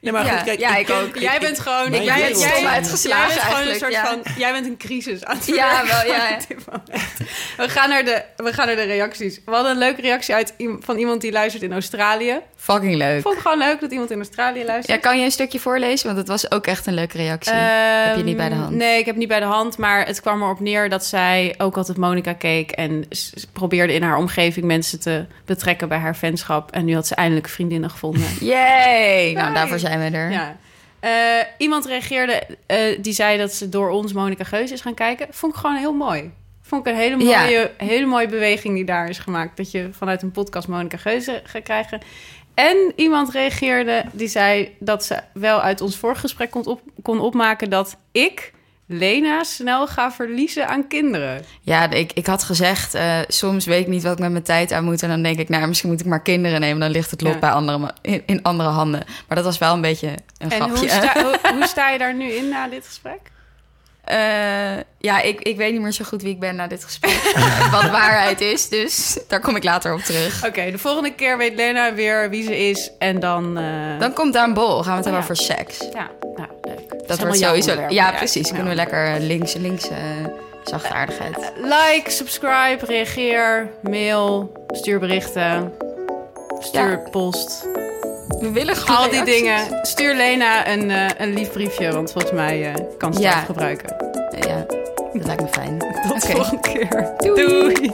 Nee, maar Ja, goed, kijk, ja, ik ken- ook. Jij bent gewoon... Mijn jij, wereld jij, jij, bent gewoon een eigenlijk, soort ja. van... Jij bent een crisis aan het Ja, wel, ja, ja. We gaan, naar de, we gaan naar de reacties. We hadden een leuke reactie uit, van iemand die luistert in Australië. Fucking leuk. Ik vond het gewoon leuk dat iemand in Australië Ja, luistert. kan je een stukje voorlezen? Want het was ook echt een leuke reactie. Heb je niet bij de hand? Ehm, Nee, ik heb niet bij de hand. Maar het kwam erop neer dat zij ook altijd Monica keek... en probeerde in haar omgeving mensen te betrekken bij haar fanschap. En nu had ze eindelijk vriendinnen gevonden. Yay! Nou, daarvoor zijn we er. Ja. Eh, iemand reageerde, eh, die zei dat ze door ons Monica Geus is gaan kijken. Vond ik gewoon heel mooi. Vond ik een hele Ja. mooie, hele mooie beweging die daar is gemaakt. Dat je vanuit een podcast Monica Geuze gaat krijgen. En iemand reageerde, die zei dat ze wel uit ons vorige gesprek kon, op, kon opmaken dat ik, Lena, snel ga verliezen aan kinderen. Ja, ik, ik had gezegd, eh, soms weet ik niet wat ik met mijn tijd aan moet. En dan denk ik, nou, misschien moet ik maar kinderen nemen. Dan ligt het lot Ja. bij andere, in, in andere handen. Maar dat was wel een beetje een En grapje. hoe sta, hoe, hoe sta je daar nu in na dit gesprek? Eh, ja, ik, ik weet niet meer zo goed wie ik ben na dit gesprek. wat waarheid is, dus daar kom ik later op terug. Oké, de volgende keer weet Lena weer wie ze is. En dan... eh, Dan komt daar een bol. Gaan we het hebben ja. over seks. Ja, nou, leuk. Dat wordt sowieso... onderwerp. Ja, precies. ja. Kunnen we lekker links, links, eh zachtaardigheid. Like, subscribe, reageer, mail, stuur berichten, stuur Ja. post. We willen gewoon Al die reacties. dingen. Stuur Lena een, eh, een lief briefje, want volgens mij eh, kan ze Ja. dat gebruiken. Ja, dat lijkt me fijn. Tot de volgende keer. Doei. Doei.